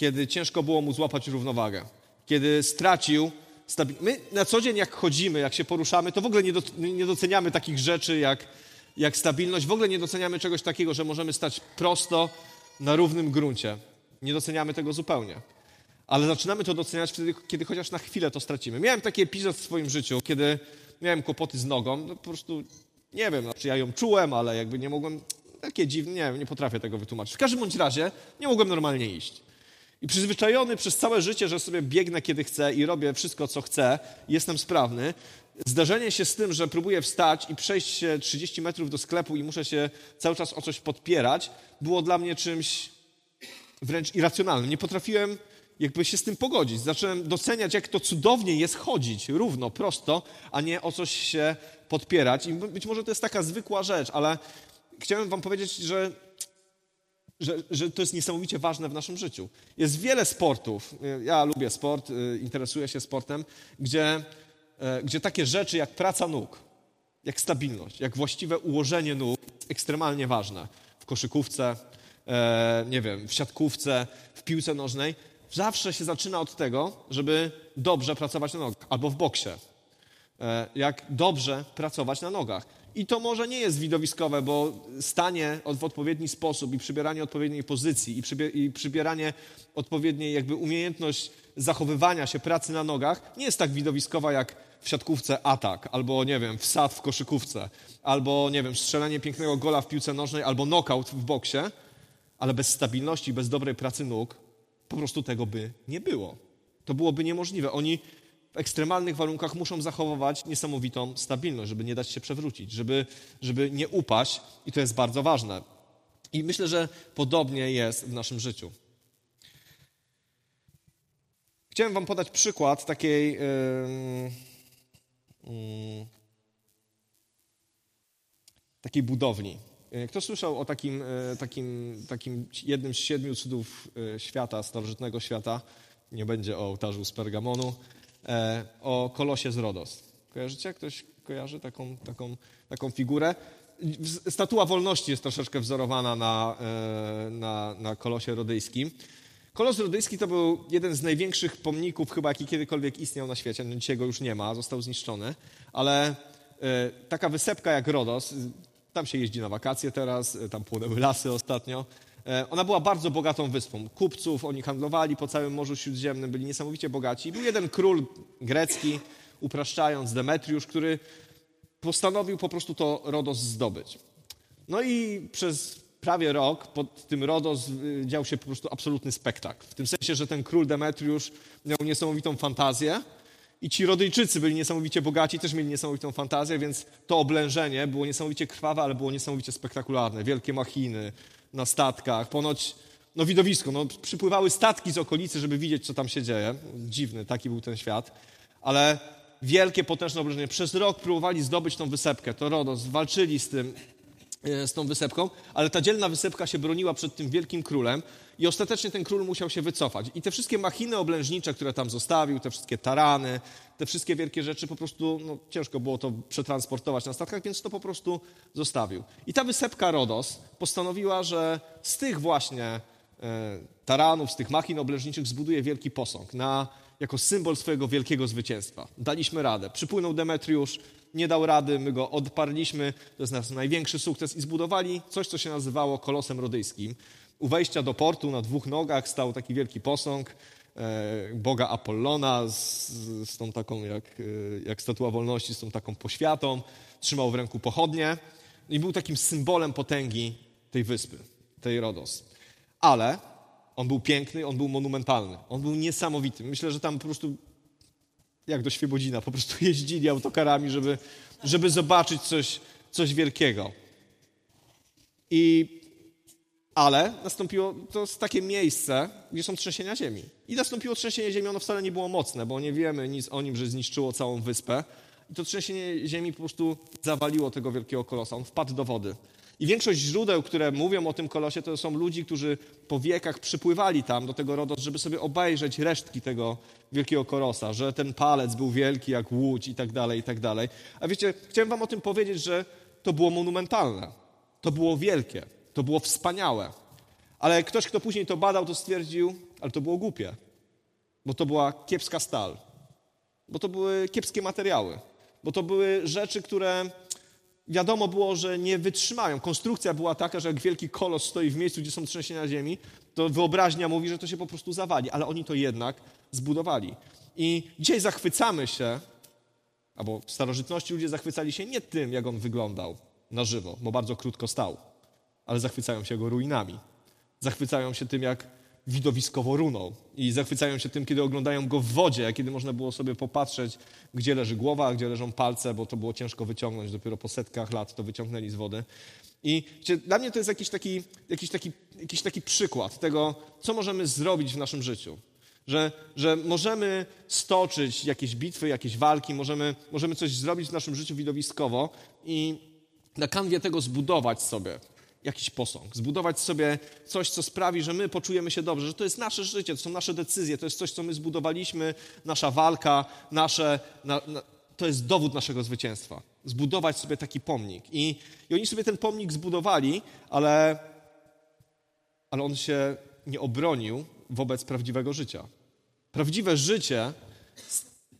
kiedy ciężko było mu złapać równowagę, kiedy stracił. My na co dzień, jak chodzimy, jak się poruszamy, to w ogóle nie, do, nie doceniamy takich rzeczy jak, jak stabilność, w ogóle nie doceniamy czegoś takiego, że możemy stać prosto na równym gruncie. Nie doceniamy tego zupełnie. Ale zaczynamy to doceniać wtedy, kiedy chociaż na chwilę to stracimy. Miałem taki epizod w swoim życiu, kiedy miałem kłopoty z nogą. No, po prostu nie wiem, znaczy ja ją czułem, ale jakby nie mogłem. Takie dziwne, nie nie potrafię tego wytłumaczyć. W każdym bądź razie nie mogłem normalnie iść. I przyzwyczajony przez całe życie, że sobie biegnę kiedy chcę i robię wszystko, co chcę, jestem sprawny, zdarzenie się z tym, że próbuję wstać i przejść się 30 metrów do sklepu i muszę się cały czas o coś podpierać, było dla mnie czymś wręcz irracjonalnym. Nie potrafiłem jakby się z tym pogodzić. Zacząłem doceniać, jak to cudownie jest chodzić równo, prosto, a nie o coś się podpierać. I być może to jest taka zwykła rzecz, ale chciałem wam powiedzieć, że że, że to jest niesamowicie ważne w naszym życiu. Jest wiele sportów, ja lubię sport, y, interesuję się sportem, gdzie, e, gdzie takie rzeczy jak praca nóg, jak stabilność, jak właściwe ułożenie nóg jest ekstremalnie ważne. W koszykówce, e, nie wiem, w siatkówce, w piłce nożnej. Zawsze się zaczyna od tego, żeby dobrze pracować na nogach, albo w boksie. E, jak dobrze pracować na nogach. I to może nie jest widowiskowe, bo stanie w odpowiedni sposób i przybieranie odpowiedniej pozycji i, przybie, i przybieranie odpowiedniej jakby umiejętność zachowywania się pracy na nogach nie jest tak widowiskowa jak w siatkówce atak, albo nie wiem, wsad w koszykówce, albo nie wiem, strzelanie pięknego gola w piłce nożnej, albo knockout w boksie, ale bez stabilności, bez dobrej pracy nóg po prostu tego by nie było. To byłoby niemożliwe. Oni w ekstremalnych warunkach muszą zachowywać niesamowitą stabilność, żeby nie dać się przewrócić, żeby, żeby nie upaść i to jest bardzo ważne. I myślę, że podobnie jest w naszym życiu. Chciałem Wam podać przykład takiej. Yy, yy, takiej budowli. Kto słyszał o takim, yy, takim, takim jednym z siedmiu cudów yy, świata, starożytnego świata? Nie będzie o ołtarzu z Pergamonu. E, o kolosie z Rodos. Kojarzycie? Ktoś kojarzy taką, taką, taką figurę? Statua wolności jest troszeczkę wzorowana na, e, na, na kolosie rodyjskim. Kolos rodyjski to był jeden z największych pomników, chyba jaki kiedykolwiek istniał na świecie. No, dzisiaj go już nie ma, został zniszczony, ale e, taka wysepka jak Rodos, tam się jeździ na wakacje teraz, tam płonęły lasy ostatnio. E, ona była bardzo bogatą wyspą. Kupców, oni handlowali po całym Morzu Śródziemnym, byli niesamowicie bogaci. Był jeden król grecki, upraszczając, Demetriusz, który postanowił po prostu to Rodos zdobyć. No i przez prawie rok pod tym Rodos y, dział się po prostu absolutny spektakl. W tym sensie, że ten król Demetriusz miał niesamowitą fantazję i ci Rodyjczycy byli niesamowicie bogaci, też mieli niesamowitą fantazję, więc to oblężenie było niesamowicie krwawe, ale było niesamowicie spektakularne. Wielkie machiny na statkach, ponoć no widowisko, no przypływały statki z okolicy, żeby widzieć, co tam się dzieje. Dziwny, taki był ten świat. Ale wielkie, potężne oblężenie. Przez rok próbowali zdobyć tą wysepkę, to Rodos, walczyli z tym, z tą wysepką, ale ta dzielna wysepka się broniła przed tym wielkim królem i ostatecznie ten król musiał się wycofać. I te wszystkie machiny oblężnicze, które tam zostawił, te wszystkie tarany, te wszystkie wielkie rzeczy, po prostu no, ciężko było to przetransportować na statkach, więc to po prostu zostawił. I ta wysepka Rodos postanowiła, że z tych właśnie e, taranów, z tych machin oblężniczych zbuduje wielki posąg na jako symbol swojego wielkiego zwycięstwa. Daliśmy radę. Przypłynął Demetriusz, nie dał rady, my go odparliśmy, to jest nasz największy sukces i zbudowali coś, co się nazywało Kolosem Rodyjskim. U wejścia do portu na dwóch nogach stał taki wielki posąg e, Boga Apollona z, z tą taką, jak, e, jak statua wolności, z tą taką poświatą. Trzymał w ręku pochodnie i był takim symbolem potęgi tej wyspy, tej Rodos. Ale on był piękny, on był monumentalny, on był niesamowity. Myślę, że tam po prostu, jak do Świebodzina, po prostu jeździli autokarami, żeby, żeby zobaczyć coś, coś wielkiego. I, ale nastąpiło, to jest takie miejsce, gdzie są trzęsienia ziemi. I nastąpiło trzęsienie ziemi, ono wcale nie było mocne, bo nie wiemy nic o nim, że zniszczyło całą wyspę. I to trzęsienie ziemi po prostu zawaliło tego wielkiego kolosa. On wpadł do wody. I większość źródeł, które mówią o tym kolosie, to są ludzi, którzy po wiekach przypływali tam do tego Rodos, żeby sobie obejrzeć resztki tego wielkiego kolosa, że ten palec był wielki jak łódź i tak dalej, i tak dalej. A wiecie, chciałem wam o tym powiedzieć, że to było monumentalne. To było wielkie. To było wspaniałe. Ale ktoś, kto później to badał, to stwierdził, ale to było głupie. Bo to była kiepska stal. Bo to były kiepskie materiały. Bo to były rzeczy, które wiadomo było, że nie wytrzymają. Konstrukcja była taka, że jak wielki kolos stoi w miejscu, gdzie są trzęsienia ziemi, to wyobraźnia mówi, że to się po prostu zawali, ale oni to jednak zbudowali. I dzisiaj zachwycamy się, albo w starożytności ludzie zachwycali się nie tym, jak on wyglądał na żywo, bo bardzo krótko stał, ale zachwycają się jego ruinami. Zachwycają się tym, jak widowiskowo runął. I zachwycają się tym, kiedy oglądają go w wodzie, a kiedy można było sobie popatrzeć, gdzie leży głowa, gdzie leżą palce, bo to było ciężko wyciągnąć. Dopiero po setkach lat to wyciągnęli z wody. I dla mnie to jest jakiś taki, jakiś, taki, jakiś taki przykład tego, co możemy zrobić w naszym życiu. Że, że możemy stoczyć jakieś bitwy, jakieś walki, możemy, możemy coś zrobić w naszym życiu widowiskowo i na kanwie tego zbudować sobie jakiś posąg, zbudować sobie coś, co sprawi, że my poczujemy się dobrze, że to jest nasze życie, to są nasze decyzje, to jest coś, co my zbudowaliśmy, nasza walka, nasze, na, na, to jest dowód naszego zwycięstwa. Zbudować sobie taki pomnik. I, i oni sobie ten pomnik zbudowali, ale, ale on się nie obronił wobec prawdziwego życia. Prawdziwe życie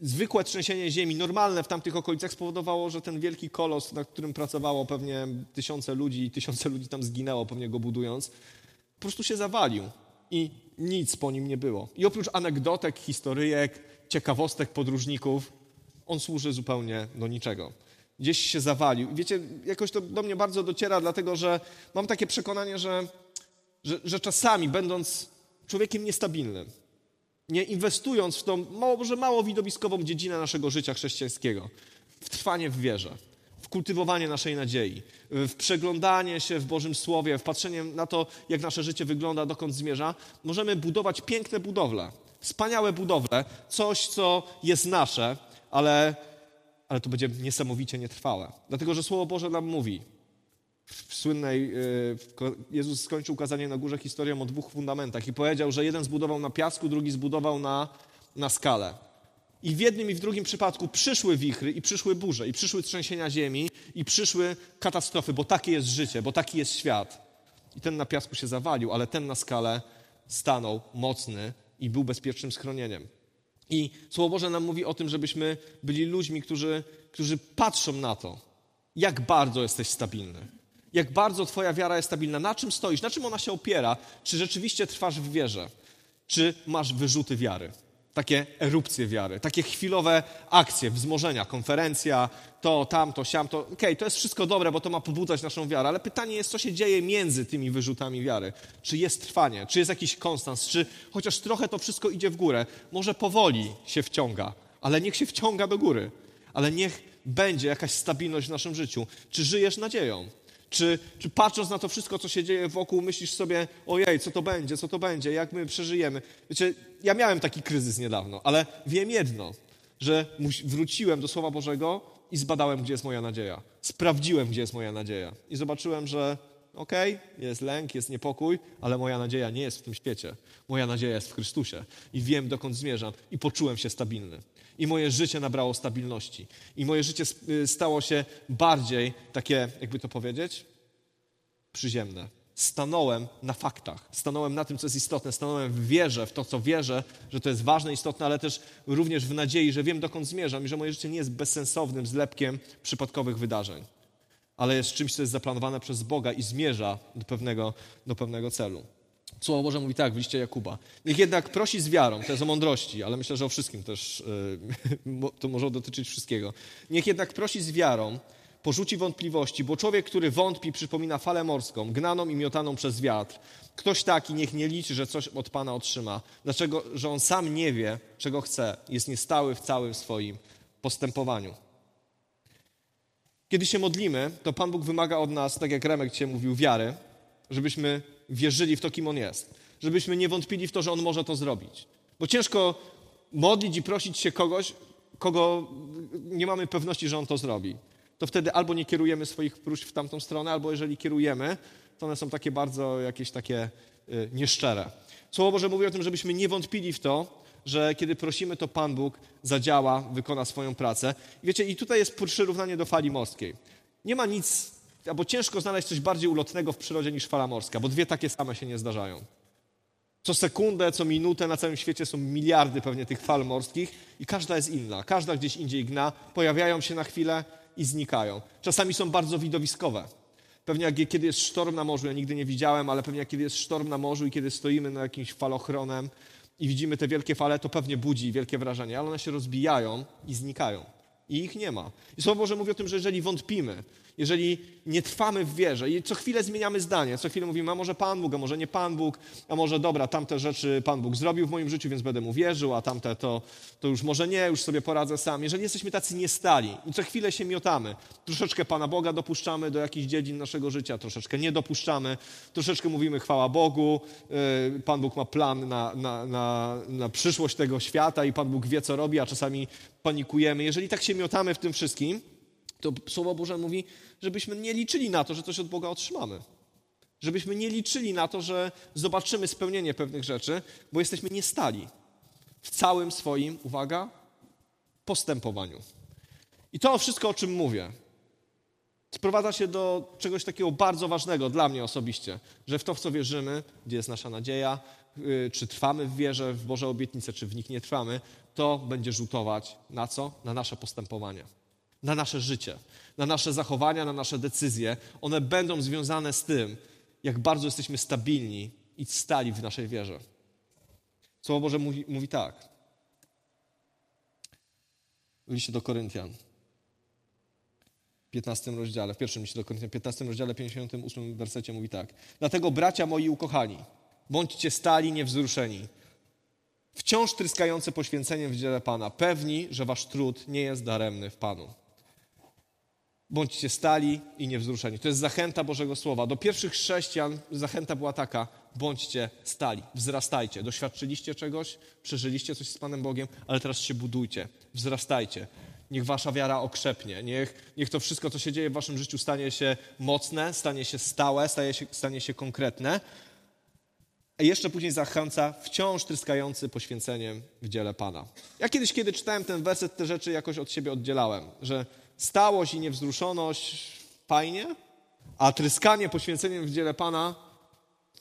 zwykłe trzęsienie ziemi, normalne w tamtych okolicach, spowodowało, że ten wielki kolos, na którym pracowało pewnie tysiące ludzi i tysiące ludzi tam zginęło, pewnie go budując, po prostu się zawalił i nic po nim nie było. I oprócz anegdotek, historyjek, ciekawostek podróżników, on służy zupełnie do niczego. Gdzieś się zawalił. I wiecie, jakoś to do mnie bardzo dociera, dlatego że mam takie przekonanie, że, że, że czasami, będąc człowiekiem niestabilnym, nie inwestując w tą może mało widowiskową dziedzinę naszego życia chrześcijańskiego, w trwanie w wierze, w kultywowanie naszej nadziei, w przeglądanie się w Bożym Słowie, w patrzenie na to, jak nasze życie wygląda, dokąd zmierza, możemy budować piękne budowle, wspaniałe budowle, coś, co jest nasze, ale, ale to będzie niesamowicie nietrwałe. Dlatego, że Słowo Boże nam mówi, w słynnej, y, Jezus skończył ukazanie na górze historią o dwóch fundamentach i powiedział, że jeden zbudował na piasku, drugi zbudował na, na skalę. I w jednym i w drugim przypadku przyszły wichry i przyszły burze, i przyszły trzęsienia ziemi, i przyszły katastrofy, bo takie jest życie, bo taki jest świat. I ten na piasku się zawalił, ale ten na skalę stanął mocny i był bezpiecznym schronieniem. I Słowo Boże nam mówi o tym, żebyśmy byli ludźmi, którzy, którzy patrzą na to, jak bardzo jesteś stabilny jak bardzo Twoja wiara jest stabilna, na czym stoisz, na czym ona się opiera, czy rzeczywiście trwasz w wierze, czy masz wyrzuty wiary. takie erupcje wiary, takie chwilowe akcje, wzmożenia, konferencja, to, tamto, siam, to. Okej, okay, to jest wszystko dobre, bo to ma pobudzać naszą wiarę, ale pytanie jest, co się dzieje między tymi wyrzutami wiary. Czy jest trwanie, czy jest jakiś konstans, czy chociaż trochę to wszystko idzie w górę. Może powoli się wciąga, ale niech się wciąga do góry. Ale niech będzie jakaś stabilność w naszym życiu. Czy żyjesz nadzieją? Czy, czy patrząc na to wszystko, co się dzieje wokół, myślisz sobie, ojej, co to będzie, co to będzie, jak my przeżyjemy? Wiecie, ja miałem taki kryzys niedawno, ale wiem jedno, że wróciłem do Słowa Bożego i zbadałem, gdzie jest moja nadzieja. Sprawdziłem, gdzie jest moja nadzieja. I zobaczyłem, że okej, okay, jest lęk, jest niepokój, ale moja nadzieja nie jest w tym świecie. Moja nadzieja jest w Chrystusie. I wiem, dokąd zmierzam. I poczułem się stabilny. I moje życie nabrało stabilności. I moje życie y, stało się bardziej takie, jakby to powiedzieć, przyziemne. Stanąłem na faktach, stanąłem na tym, co jest istotne, stanąłem w wierze, w to, co wierzę, że to jest ważne, istotne, ale też również w nadziei, że wiem, dokąd zmierzam i że moje życie nie jest bezsensownym zlepkiem przypadkowych wydarzeń, ale jest czymś, co jest zaplanowane przez Boga i zmierza do pewnego, do pewnego celu. Słowo Boże mówi tak w liście Jakuba. Niech jednak prosi z wiarą, to jest o mądrości, ale myślę, że o wszystkim też yy, to może dotyczyć wszystkiego. Niech jednak prosi z wiarą, porzuci wątpliwości, bo człowiek, który wątpi, przypomina falę morską, gnaną i miotaną przez wiatr. Ktoś taki niech nie liczy, że coś od Pana otrzyma. Dlaczego? Że on sam nie wie, czego chce. Jest niestały w całym swoim postępowaniu. Kiedy się modlimy, to Pan Bóg wymaga od nas, tak jak Remek dzisiaj mówił, wiary, żebyśmy wierzyli w to, kim On jest. Żebyśmy nie wątpili w to, że On może to zrobić. Bo ciężko modlić i prosić się kogoś, kogo nie mamy pewności, że On to zrobi. To wtedy albo nie kierujemy swoich próśb w tamtą stronę, albo jeżeli kierujemy, to one są takie bardzo jakieś takie y, nieszczere. Słowo Boże mówi o tym, żebyśmy nie wątpili w to, że kiedy prosimy, to Pan Bóg zadziała, wykona swoją pracę. Wiecie, i tutaj jest przyrównanie do fali morskiej. Nie ma nic albo ciężko znaleźć coś bardziej ulotnego w przyrodzie niż fala morska, bo dwie takie same się nie zdarzają. Co sekundę, co minutę na całym świecie są miliardy pewnie tych fal morskich i każda jest inna. Każda gdzieś indziej gna, pojawiają się na chwilę i znikają. Czasami są bardzo widowiskowe. Pewnie jak kiedy jest sztorm na morzu, ja nigdy nie widziałem, ale pewnie jak kiedy jest sztorm na morzu i kiedy stoimy na jakimś falochronem i widzimy te wielkie fale, to pewnie budzi wielkie wrażenie, ale one się rozbijają i znikają. I ich nie ma. I Słowo Boże mówi o tym, że jeżeli wątpimy, jeżeli nie trwamy w wierze i co chwilę zmieniamy zdanie, co chwilę mówimy, a może Pan Bóg, a może nie Pan Bóg, a może dobra, tamte rzeczy Pan Bóg zrobił w moim życiu, więc będę mu wierzył, a tamte to, to już może nie, już sobie poradzę sam. Jeżeli jesteśmy tacy niestali i co chwilę się miotamy, troszeczkę Pana Boga dopuszczamy do jakichś dziedzin naszego życia, troszeczkę nie dopuszczamy, troszeczkę mówimy chwała Bogu, yy, Pan Bóg ma plan na, na, na, na przyszłość tego świata i Pan Bóg wie, co robi, a czasami panikujemy. Jeżeli tak się miotamy w tym wszystkim, to Słowo Boże mówi, żebyśmy nie liczyli na to, że coś od Boga otrzymamy. Żebyśmy nie liczyli na to, że zobaczymy spełnienie pewnych rzeczy, bo jesteśmy niestali w całym swoim, uwaga, postępowaniu. I to wszystko, o czym mówię, sprowadza się do czegoś takiego bardzo ważnego dla mnie osobiście, że w to, w co wierzymy, gdzie jest nasza nadzieja, yy, czy trwamy w wierze w Boże obietnice, czy w nich nie trwamy, to będzie rzutować na co? Na nasze postępowanie na nasze życie, na nasze zachowania, na nasze decyzje. One będą związane z tym, jak bardzo jesteśmy stabilni i stali w naszej wierze. Słowo Boże mówi, mówi tak. W liście do Koryntian. W 15 rozdziale, w pierwszym liście do Koryntian, w 15 rozdziale, 58 wersecie mówi tak. Dlatego bracia moi ukochani, bądźcie stali, niewzruszeni, wciąż tryskający poświęceniem w dziele Pana, pewni, że wasz trud nie jest daremny w Panu. Bądźcie stali i niewzruszeni. To jest zachęta Bożego Słowa. Do pierwszych chrześcijan zachęta była taka: bądźcie stali, wzrastajcie. Doświadczyliście czegoś, przeżyliście coś z Panem Bogiem, ale teraz się budujcie, wzrastajcie. Niech wasza wiara okrzepnie. Niech, niech to wszystko, co się dzieje w waszym życiu, stanie się mocne, stanie się stałe, stanie się, stanie się konkretne. A jeszcze później zachęca wciąż tryskający poświęceniem w dziele Pana. Ja kiedyś, kiedy czytałem ten werset, te rzeczy jakoś od siebie oddzielałem, że stałość i niewzruszoność fajnie, a tryskanie poświęceniem w dziele Pana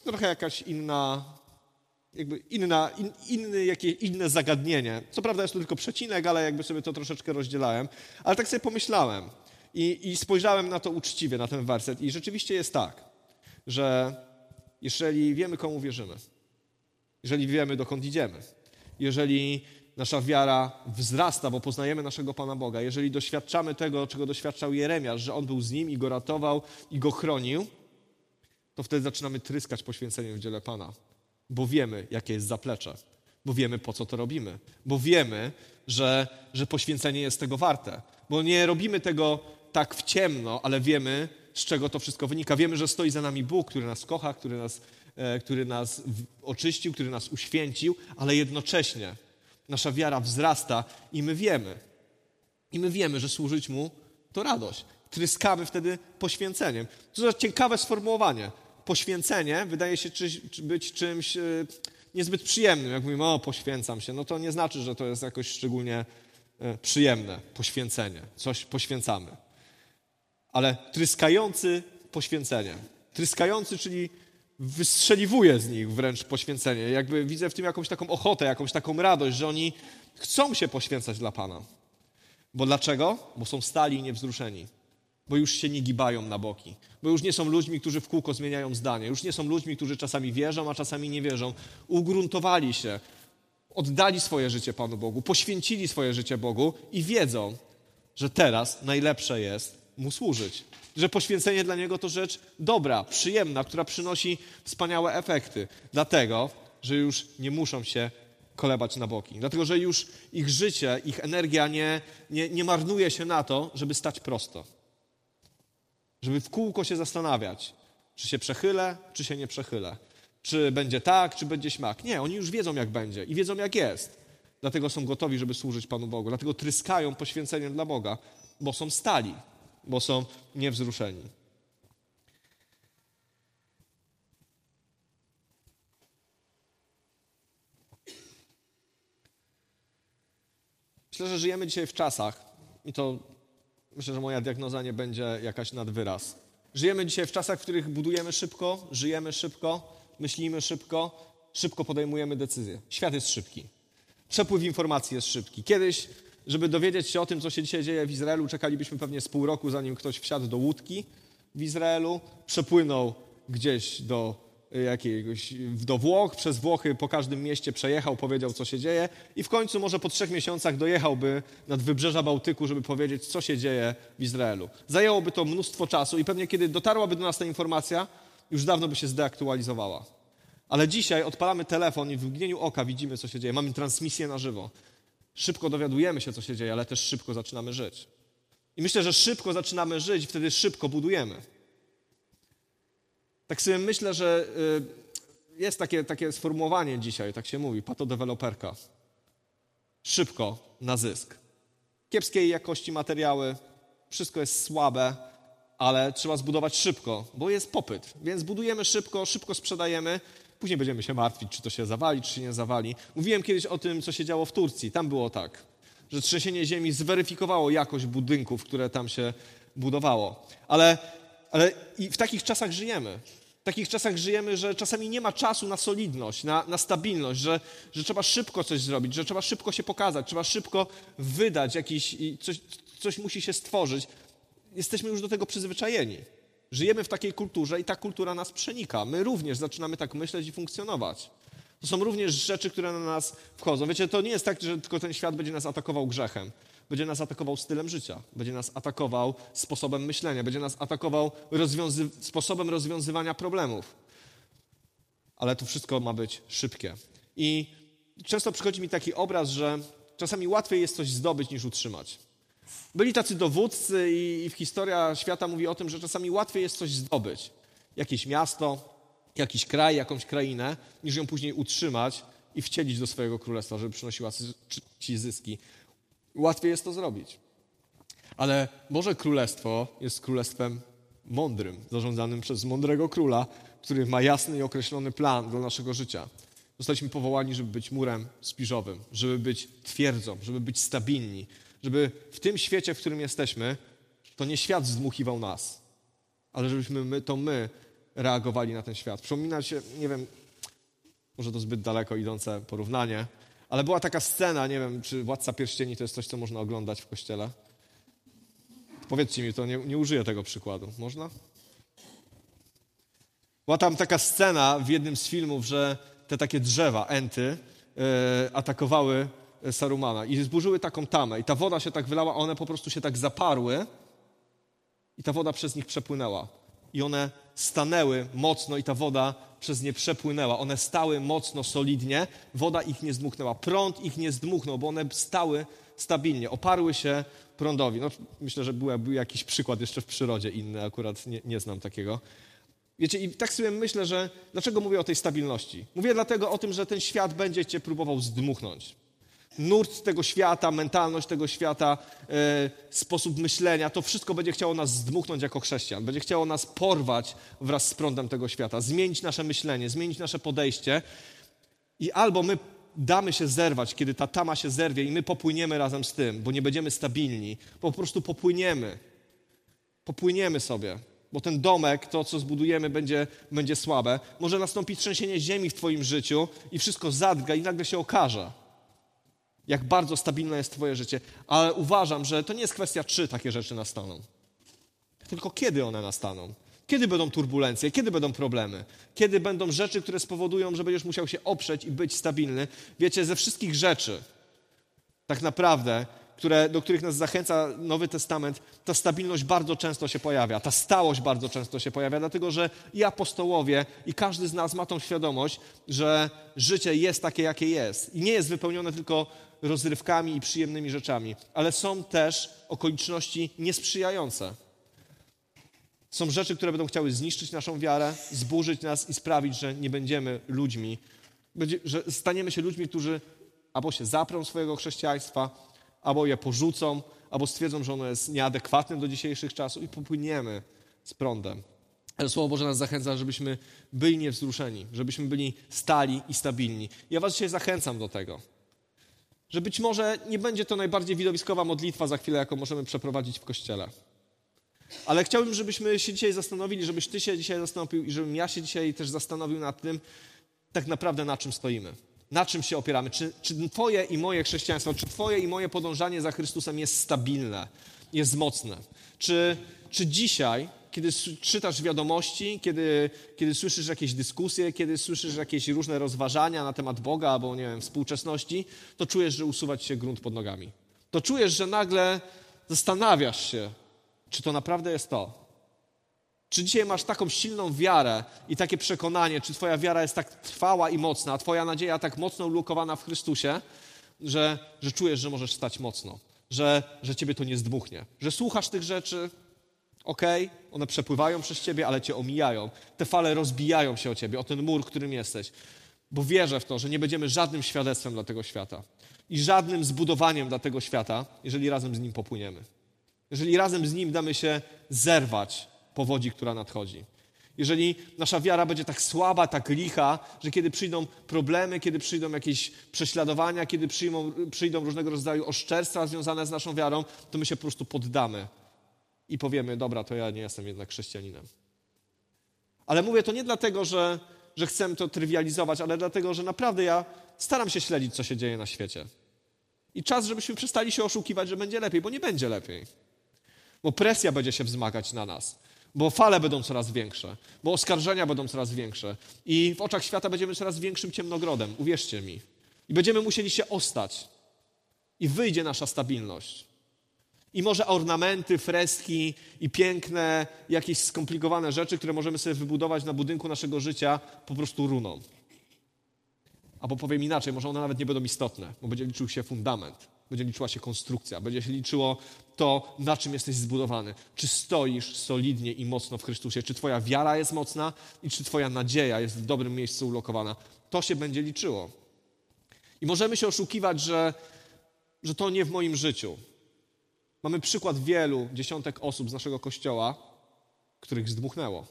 trochę jakaś inna, jakby inna, in, inny, jakie, inne zagadnienie. Co prawda jest to tylko przecinek, ale jakby sobie to troszeczkę rozdzielałem. Ale tak sobie pomyślałem i, i spojrzałem na to uczciwie, na ten werset i rzeczywiście jest tak, że jeżeli wiemy, komu wierzymy, jeżeli wiemy, dokąd idziemy, jeżeli Nasza wiara wzrasta, bo poznajemy naszego Pana Boga. Jeżeli doświadczamy tego, czego doświadczał Jeremiasz, że On był z nim i go ratował i go chronił, to wtedy zaczynamy tryskać poświęceniem w dziele Pana, bo wiemy, jakie jest zaplecze, bo wiemy, po co to robimy, bo wiemy, że, że poświęcenie jest tego warte, bo nie robimy tego tak w ciemno, ale wiemy, z czego to wszystko wynika. Wiemy, że stoi za nami Bóg, który nas kocha, który nas, e, który nas oczyścił, który nas uświęcił, ale jednocześnie nasza wiara wzrasta i my wiemy, i my wiemy, że służyć Mu to radość. Tryskamy wtedy poświęceniem. To jest ciekawe sformułowanie. Poświęcenie wydaje się być czymś e, niezbyt przyjemnym. Jak mówimy, o, poświęcam się, no to nie znaczy, że to jest jakoś szczególnie e, przyjemne poświęcenie. Coś poświęcamy. Ale tryskający poświęcenie. Tryskający, czyli wystrzeliwuje z nich wręcz poświęcenie. Jakby widzę w tym jakąś taką ochotę, jakąś taką radość, że oni chcą się poświęcać dla Pana. Bo dlaczego? Bo są stali i niewzruszeni. Bo już się nie gibają na boki. Bo już nie są ludźmi, którzy w kółko zmieniają zdanie. Już nie są ludźmi, którzy czasami wierzą, a czasami nie wierzą. Ugruntowali się, oddali swoje życie Panu Bogu, poświęcili swoje życie Bogu i wiedzą, że teraz najlepsze jest Mu służyć. Że poświęcenie dla Niego to rzecz dobra, przyjemna, która przynosi wspaniałe efekty. Dlatego, że już nie muszą się kolebać na boki. Dlatego, że już ich życie, ich energia nie, nie, nie marnuje się na to, żeby stać prosto. Żeby w kółko się zastanawiać, czy się przechylę, czy się nie przechylę. Czy będzie tak, czy będzie śmak. Nie, oni już wiedzą, jak będzie i wiedzą, jak jest. Dlatego są gotowi, żeby służyć Panu Bogu. Dlatego tryskają poświęceniem dla Boga, bo są stali, bo są niewzruszeni. Myślę, że żyjemy dzisiaj w czasach, i to myślę, że moja diagnoza nie będzie jakaś nad wyraz. Żyjemy dzisiaj w czasach, w których budujemy szybko, żyjemy szybko, myślimy szybko, szybko podejmujemy decyzje. Świat jest szybki. Przepływ informacji jest szybki. Kiedyś, żeby dowiedzieć się o tym, co się dzisiaj dzieje w Izraelu, czekalibyśmy pewnie z pół roku, zanim ktoś wsiadł do łódki w Izraelu, przepłynął gdzieś do jakiegoś, do Włoch, przez Włochy po każdym mieście przejechał, powiedział, co się dzieje i w końcu może po trzech miesiącach dojechałby nad wybrzeża Bałtyku, żeby powiedzieć, co się dzieje w Izraelu. Zajęłoby to mnóstwo czasu i pewnie kiedy dotarłaby do nas ta informacja, już dawno by się zdeaktualizowała. Ale dzisiaj odpalamy telefon i w mgnieniu oka widzimy, co się dzieje. Mamy transmisję na żywo. Szybko dowiadujemy się, co się dzieje, ale też szybko zaczynamy żyć. I myślę, że szybko zaczynamy żyć, wtedy szybko budujemy. Tak sobie myślę, że y, jest takie, takie sformułowanie dzisiaj, tak się mówi, patodeweloperka. Szybko na zysk. Kiepskiej jakości materiały, wszystko jest słabe, ale trzeba zbudować szybko, bo jest popyt. Więc budujemy szybko, szybko sprzedajemy, później będziemy się martwić, czy to się zawali, czy się nie zawali. Mówiłem kiedyś o tym, co się działo w Turcji. Tam było tak, że trzęsienie ziemi zweryfikowało jakość budynków, które tam się budowało. Ale ale i w takich czasach żyjemy. W takich czasach żyjemy, że czasami nie ma czasu na solidność, na, na stabilność, że, że trzeba szybko coś zrobić, że trzeba szybko się pokazać, trzeba szybko wydać jakiś, coś, coś musi się stworzyć. Jesteśmy już do tego przyzwyczajeni. Żyjemy w takiej kulturze i ta kultura nas przenika. My również zaczynamy tak myśleć i funkcjonować. To są również rzeczy, które na nas wchodzą. Wiecie, to nie jest tak, że tylko ten świat będzie nas atakował grzechem będzie nas atakował stylem życia, będzie nas atakował sposobem myślenia, będzie nas atakował rozwiązy sposobem rozwiązywania problemów. Ale to wszystko ma być szybkie. I często przychodzi mi taki obraz, że czasami łatwiej jest coś zdobyć niż utrzymać. Byli tacy dowódcy i, w historia świata mówi o tym, że czasami łatwiej jest coś zdobyć. Jakieś miasto, jakiś kraj, jakąś krainę, niż ją później utrzymać i wcielić do swojego królestwa, żeby przynosiła ci zyski. Łatwiej jest to zrobić. Ale Boże Królestwo jest królestwem mądrym, zarządzanym przez mądrego króla, który ma jasny i określony plan dla naszego życia. Zostaliśmy powołani, żeby być murem spiżowym, żeby być twierdzą, żeby być stabilni, żeby w tym świecie, w którym jesteśmy, to nie świat zdmuchiwał nas, ale żebyśmy my, to my reagowali na ten świat. Przypomina się, nie wiem, może to zbyt daleko idące porównanie, ale była taka scena, nie wiem, czy Władca Pierścieni to jest coś, co można oglądać w kościele? Powiedzcie mi to, nie, nie użyję tego przykładu. Można? Była tam taka scena w jednym z filmów, że te takie drzewa, enty, yy, atakowały Sarumana i zburzyły taką tamę i ta woda się tak wylała, a one po prostu się tak zaparły i ta woda przez nich przepłynęła. I one stanęły mocno i ta woda przez nie przepłynęła. One stały mocno, solidnie, woda ich nie zdmuchnęła, prąd ich nie zdmuchnął, bo one stały stabilnie, oparły się prądowi. No, myślę, że był, był jakiś przykład jeszcze w przyrodzie inny, akurat nie, nie znam takiego. Wiecie, i tak sobie myślę, że dlaczego mówię o tej stabilności? Mówię dlatego o tym, że ten świat będzie cię próbował zdmuchnąć. Nurt tego świata, mentalność tego świata, e, sposób myślenia, to wszystko będzie chciało nas zdmuchnąć jako chrześcijan. Będzie chciało nas porwać wraz z prądem tego świata, zmienić nasze myślenie, zmienić nasze podejście. I albo my damy się zerwać, kiedy ta tama się zerwie i my popłyniemy razem z tym, bo nie będziemy stabilni, po prostu popłyniemy. Popłyniemy sobie bo ten domek, to co zbudujemy, będzie, będzie słabe. Może nastąpić trzęsienie ziemi w Twoim życiu i wszystko zadga i nagle się okaże, jak bardzo stabilne jest Twoje życie. Ale uważam, że to nie jest kwestia, czy takie rzeczy nastaną, tylko kiedy one nastaną. Kiedy będą turbulencje, kiedy będą problemy, kiedy będą rzeczy, które spowodują, że będziesz musiał się oprzeć i być stabilny. Wiecie, ze wszystkich rzeczy, tak naprawdę, które, do których nas zachęca Nowy Testament, ta stabilność bardzo często się pojawia, ta stałość bardzo często się pojawia, dlatego że i apostołowie, i każdy z nas ma tą świadomość, że życie jest takie, jakie jest. I nie jest wypełnione tylko rozrywkami i przyjemnymi rzeczami, ale są też okoliczności niesprzyjające. Są rzeczy, które będą chciały zniszczyć naszą wiarę, zburzyć nas i sprawić, że nie będziemy ludźmi, że staniemy się ludźmi, którzy albo się zaprą swojego chrześcijaństwa, albo je porzucą, albo stwierdzą, że ono jest nieadekwatne do dzisiejszych czasów i popłyniemy z prądem. Ale Słowo Boże nas zachęca, żebyśmy byli niewzruszeni, żebyśmy byli stali i stabilni. Ja was dzisiaj zachęcam do tego, że być może nie będzie to najbardziej widowiskowa modlitwa za chwilę, jaką możemy przeprowadzić w Kościele. Ale chciałbym, żebyśmy się dzisiaj zastanowili, żebyś ty się dzisiaj zastanowił i żebym ja się dzisiaj też zastanowił nad tym, tak naprawdę na czym stoimy na czym się opieramy? Czy, czy Twoje i moje chrześcijaństwo, czy Twoje i moje podążanie za Chrystusem jest stabilne, jest mocne? Czy, czy dzisiaj, kiedy czytasz wiadomości, kiedy, kiedy słyszysz jakieś dyskusje, kiedy słyszysz jakieś różne rozważania na temat Boga albo, nie wiem, współczesności, to czujesz, że usuwać się grunt pod nogami. To czujesz, że nagle zastanawiasz się, czy to naprawdę jest to. Czy dzisiaj masz taką silną wiarę i takie przekonanie, czy Twoja wiara jest tak trwała i mocna, a Twoja nadzieja tak mocno ulokowana w Chrystusie, że, że czujesz, że możesz stać mocno, że, że Ciebie to nie zdmuchnie, że słuchasz tych rzeczy, okay, one przepływają przez Ciebie, ale Cię omijają. Te fale rozbijają się o Ciebie, o ten mur, którym jesteś. Bo wierzę w to, że nie będziemy żadnym świadectwem dla tego świata i żadnym zbudowaniem dla tego świata, jeżeli razem z Nim popłyniemy. Jeżeli razem z Nim damy się zerwać powodzi, która nadchodzi. Jeżeli nasza wiara będzie tak słaba, tak licha, że kiedy przyjdą problemy, kiedy przyjdą jakieś prześladowania, kiedy przyjmą, przyjdą różnego rodzaju oszczerstwa związane z naszą wiarą, to my się po prostu poddamy i powiemy: Dobra, to ja nie jestem jednak chrześcijaninem. Ale mówię to nie dlatego, że, że chcę to trywializować, ale dlatego, że naprawdę ja staram się śledzić, co się dzieje na świecie. I czas, żebyśmy przestali się oszukiwać, że będzie lepiej, bo nie będzie lepiej. Bo presja będzie się wzmagać na nas bo fale będą coraz większe, bo oskarżenia będą coraz większe i w oczach świata będziemy coraz większym ciemnogrodem, uwierzcie mi. I będziemy musieli się ostać i wyjdzie nasza stabilność. I może ornamenty, freski i piękne, jakieś skomplikowane rzeczy, które możemy sobie wybudować na budynku naszego życia, po prostu runą. Albo powiem inaczej, może one nawet nie będą istotne, bo będzie liczył się fundament będzie liczyła się konstrukcja, będzie się liczyło to, na czym jesteś zbudowany. Czy stoisz solidnie i mocno w Chrystusie, czy Twoja wiara jest mocna i czy Twoja nadzieja jest w dobrym miejscu ulokowana. To się będzie liczyło. I możemy się oszukiwać, że, że to nie w moim życiu. Mamy przykład wielu dziesiątek osób z naszego kościoła, których zdmuchnęło,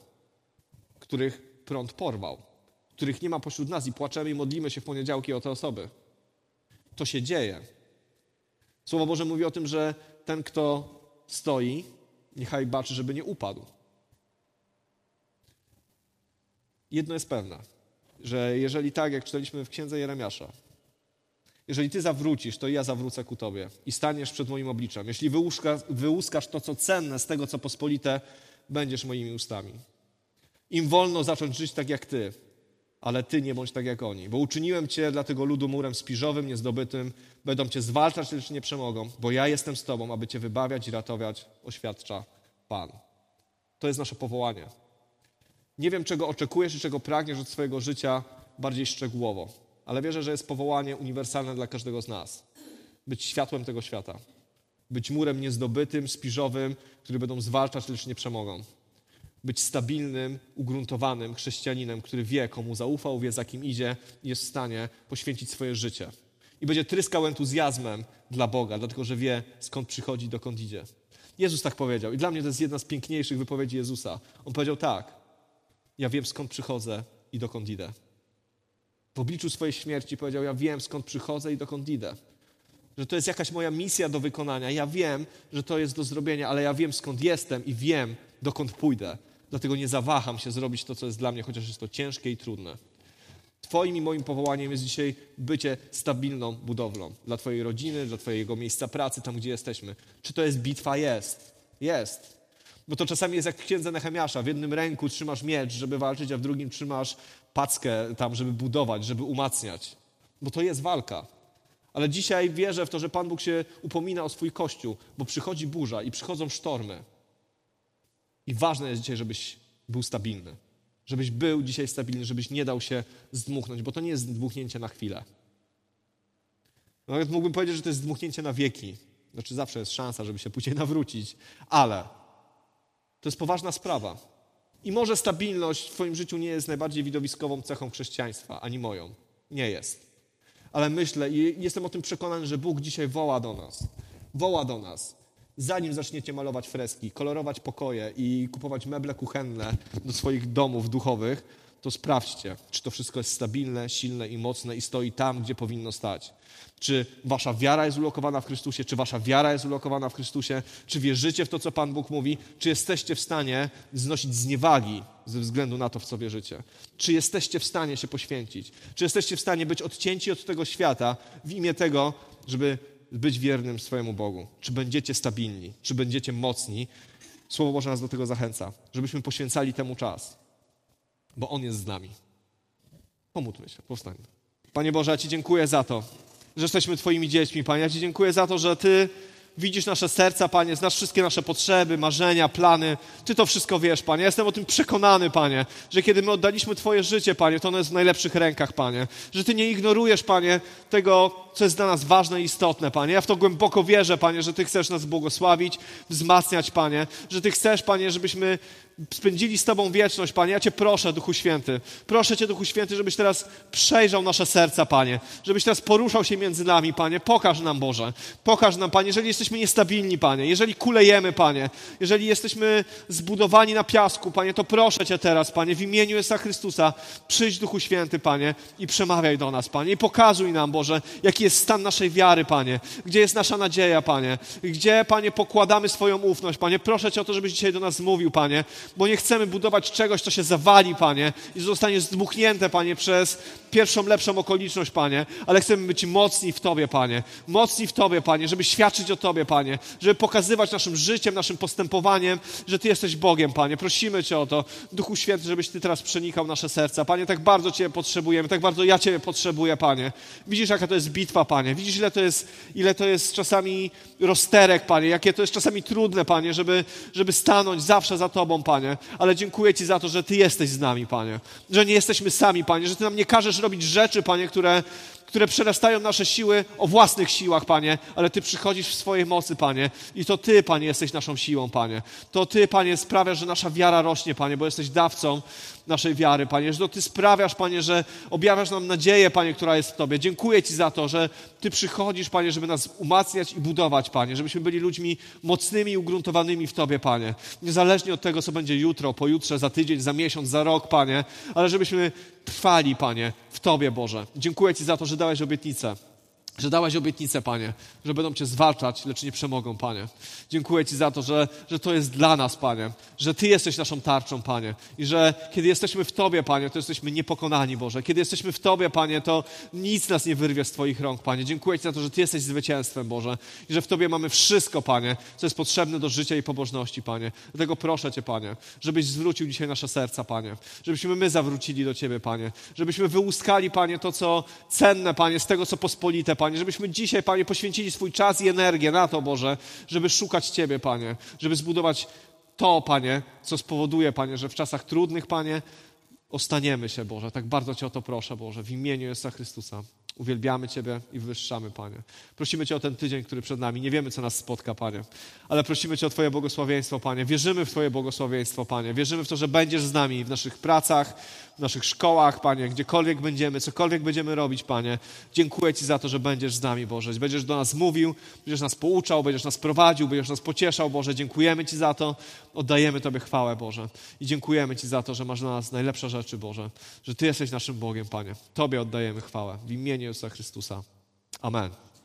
których prąd porwał, których nie ma pośród nas i płaczemy i modlimy się w poniedziałki o te osoby. To się dzieje. Słowo Boże mówi o tym, że ten, kto stoi, niechaj baczy, żeby nie upadł. Jedno jest pewne, że jeżeli tak, jak czytaliśmy w księdze Jeremiasza, jeżeli ty zawrócisz, to ja zawrócę ku tobie i staniesz przed moim obliczem. Jeśli wyłuskasz, to, co cenne z tego, co pospolite, będziesz moimi ustami. Im wolno zacząć żyć tak jak ty, ale ty nie bądź tak jak oni. Bo uczyniłem cię dla tego ludu murem spiżowym, niezdobytym. Będą cię zwalczać, lecz nie przemogą, bo ja jestem z tobą, aby cię wybawiać i ratować, oświadcza Pan. To jest nasze powołanie. Nie wiem, czego oczekujesz i czego pragniesz od swojego życia bardziej szczegółowo, ale wierzę, że jest powołanie uniwersalne dla każdego z nas. Być światłem tego świata. Być murem niezdobytym, spiżowym, który będą zwalczać, lecz nie przemogą być stabilnym, ugruntowanym chrześcijaninem, który wie, komu zaufał, wie, za kim idzie i jest w stanie poświęcić swoje życie. I będzie tryskał entuzjazmem dla Boga, dlatego że wie, skąd przychodzi dokąd idzie. Jezus tak powiedział. I dla mnie to jest jedna z piękniejszych wypowiedzi Jezusa. On powiedział tak: Ja wiem, skąd przychodzę i dokąd idę. W obliczu swojej śmierci powiedział: Ja wiem, skąd przychodzę i dokąd idę. Że to jest jakaś moja misja do wykonania. Ja wiem, że to jest do zrobienia, ale ja wiem, skąd jestem i wiem, dokąd pójdę. Dlatego nie zawaham się zrobić to, co jest dla mnie, chociaż jest to ciężkie i trudne. Twoim i moim powołaniem jest dzisiaj bycie stabilną budowlą dla Twojej rodziny, dla Twojego miejsca pracy, tam gdzie jesteśmy. Czy to jest bitwa? Jest. Jest. Bo to czasami jest jak w księdze Nehemiasza. W jednym ręku trzymasz miecz, żeby walczyć, a w drugim trzymasz packę tam, żeby budować, żeby umacniać. Bo to jest walka. Ale dzisiaj wierzę w to, że Pan Bóg się upomina o swój Kościół, bo przychodzi burza i przychodzą sztormy. I ważne jest dzisiaj, żebyś był stabilny. Żebyś był dzisiaj stabilny, żebyś nie dał się zdmuchnąć, bo to nie jest zdmuchnięcie na chwilę. Nawet mógłbym powiedzieć, że to jest zdmuchnięcie na wieki. Znaczy zawsze jest szansa, żeby się później nawrócić, ale to jest poważna sprawa. I może stabilność w Twoim życiu nie jest najbardziej widowiskową cechą chrześcijaństwa, ani moją. Nie jest. Ale myślę i jestem o tym przekonany, że Bóg dzisiaj woła do nas. Woła do nas zanim zaczniecie malować freski, kolorować pokoje i kupować meble kuchenne do swoich domów duchowych, to sprawdźcie, czy to wszystko jest stabilne, silne i mocne i stoi tam, gdzie powinno stać. Czy wasza wiara jest ulokowana w Chrystusie, czy wasza wiara jest ulokowana w Chrystusie, czy wierzycie w to, co Pan Bóg mówi, czy jesteście w stanie znosić zniewagi ze względu na to, w co wierzycie. Czy jesteście w stanie się poświęcić, czy jesteście w stanie być odcięci od tego świata w imię tego, żeby być wiernym swojemu Bogu? Czy będziecie stabilni? Czy będziecie mocni? Słowo Boże nas do tego zachęca, żebyśmy poświęcali temu czas, bo On jest z nami. Pomódlmy się, powstańmy. Panie Boże, ja Ci dziękuję za to, że jesteśmy Twoimi dziećmi, Panie. Ja Ci dziękuję za to, że Ty widzisz nasze serca, Panie, znasz wszystkie nasze potrzeby, marzenia, plany. Ty to wszystko wiesz, Panie. Ja jestem o tym przekonany, Panie, że kiedy my oddaliśmy Twoje życie, Panie, to ono jest w najlepszych rękach, Panie. Że Ty nie ignorujesz, Panie, tego, co jest dla nas ważne i istotne, Panie. Ja w to głęboko wierzę, Panie, że Ty chcesz nas błogosławić, wzmacniać, Panie. Że Ty chcesz, Panie, żebyśmy spędzili z Tobą wieczność, Panie. Ja Cię proszę, Duchu Święty. Proszę Cię, Duchu Święty, żebyś teraz przejrzał nasze serca, Panie. Żebyś teraz poruszał się między nami, Panie. Pokaż nam, Boże. Pokaż nam, Panie, jeżeli jesteśmy niestabilni, Panie. Jeżeli kulejemy, Panie. Jeżeli jesteśmy zbudowani na piasku, Panie, to proszę Cię teraz, Panie, w imieniu Jezusa Chrystusa, przyjdź, Duchu Święty, Panie, i przemawiaj do nas, Panie. I pokazuj nam, Boże, jaki jest stan naszej wiary, Panie. Gdzie jest nasza nadzieja, Panie. Gdzie, Panie, pokładamy swoją ufność, Panie. Proszę Cię o to, żebyś dzisiaj do nas mówił, Panie bo nie chcemy budować czegoś, co się zawali, Panie, i zostanie zdmuchnięte, Panie, przez pierwszą, lepszą okoliczność, Panie, ale chcemy być mocni w Tobie, Panie. Mocni w Tobie, Panie, żeby świadczyć o Tobie, Panie, żeby pokazywać naszym życiem, naszym postępowaniem, że Ty jesteś Bogiem, Panie. Prosimy Cię o to, Duchu Święty, żebyś Ty teraz przenikał nasze serca. Panie, tak bardzo Cię potrzebujemy, tak bardzo ja Ciebie potrzebuję, Panie. Widzisz, jaka to jest bitwa, Panie. Widzisz, ile to jest, ile to jest czasami rozterek, Panie, jakie to jest czasami trudne, Panie, żeby, żeby stanąć zawsze za Tobą, Panie. Ale dziękuję Ci za to, że Ty jesteś z nami, Panie. Że nie jesteśmy sami, Panie, że Ty nam nie każesz robić rzeczy, Panie, które, które przerastają nasze siły o własnych siłach, Panie, ale Ty przychodzisz w swojej mocy, Panie. I to Ty, Panie, jesteś naszą siłą, Panie. To Ty, Panie, sprawiasz, że nasza wiara rośnie, Panie, bo jesteś dawcą naszej wiary, Panie. Że to Ty sprawiasz, Panie, że objawiasz nam nadzieję, Panie, która jest w Tobie. Dziękuję Ci za to, że Ty przychodzisz, Panie, żeby nas umacniać i budować, Panie. Żebyśmy byli ludźmi mocnymi i ugruntowanymi w Tobie, Panie. Niezależnie od tego, co będzie jutro, pojutrze, za tydzień, za miesiąc, za rok, Panie. Ale żebyśmy trwali, Panie, w Tobie, Boże. Dziękuję Ci za to, że dałeś obietnicę że dałeś obietnicę, Panie, że będą Cię zwalczać, lecz nie przemogą, Panie. Dziękuję Ci za to, że, że to jest dla nas, Panie, że Ty jesteś naszą tarczą, Panie i że kiedy jesteśmy w Tobie, Panie, to jesteśmy niepokonani, Boże. Kiedy jesteśmy w Tobie, Panie, to nic nas nie wyrwie z Twoich rąk, Panie. Dziękuję Ci za to, że Ty jesteś zwycięstwem, Boże i że w Tobie mamy wszystko, Panie, co jest potrzebne do życia i pobożności, Panie. Dlatego proszę Cię, Panie, żebyś zwrócił dzisiaj nasze serca, Panie, żebyśmy my zawrócili do Ciebie, Panie, żebyśmy wyłuskali, Panie, to, co cenne, Panie, z tego, co pospolite, Panie, Panie, żebyśmy dzisiaj, Panie, poświęcili swój czas i energię na to, Boże, żeby szukać Ciebie, Panie, żeby zbudować to, Panie, co spowoduje, Panie, że w czasach trudnych, Panie, ostaniemy się, Boże. Tak bardzo Cię o to proszę, Boże, w imieniu Jezusa Chrystusa. Uwielbiamy Ciebie i wywyższamy, Panie. Prosimy Cię o ten tydzień, który przed nami. Nie wiemy, co nas spotka, Panie, ale prosimy Cię o Twoje błogosławieństwo, Panie. Wierzymy w Twoje błogosławieństwo, Panie. Wierzymy w to, że będziesz z nami w naszych pracach, w naszych szkołach, Panie, gdziekolwiek będziemy, cokolwiek będziemy robić, Panie. Dziękuję Ci za to, że będziesz z nami, Boże. Będziesz do nas mówił, będziesz nas pouczał, będziesz nas prowadził, będziesz nas pocieszał, Boże. Dziękujemy Ci za to. Oddajemy Tobie chwałę, Boże. I dziękujemy Ci za to, że masz dla nas najlepsze rzeczy, Boże. Że Ty jesteś naszym Bogiem, Panie. Tobie oddajemy chwałę. W imieniu Jezusa Chrystusa. Amen.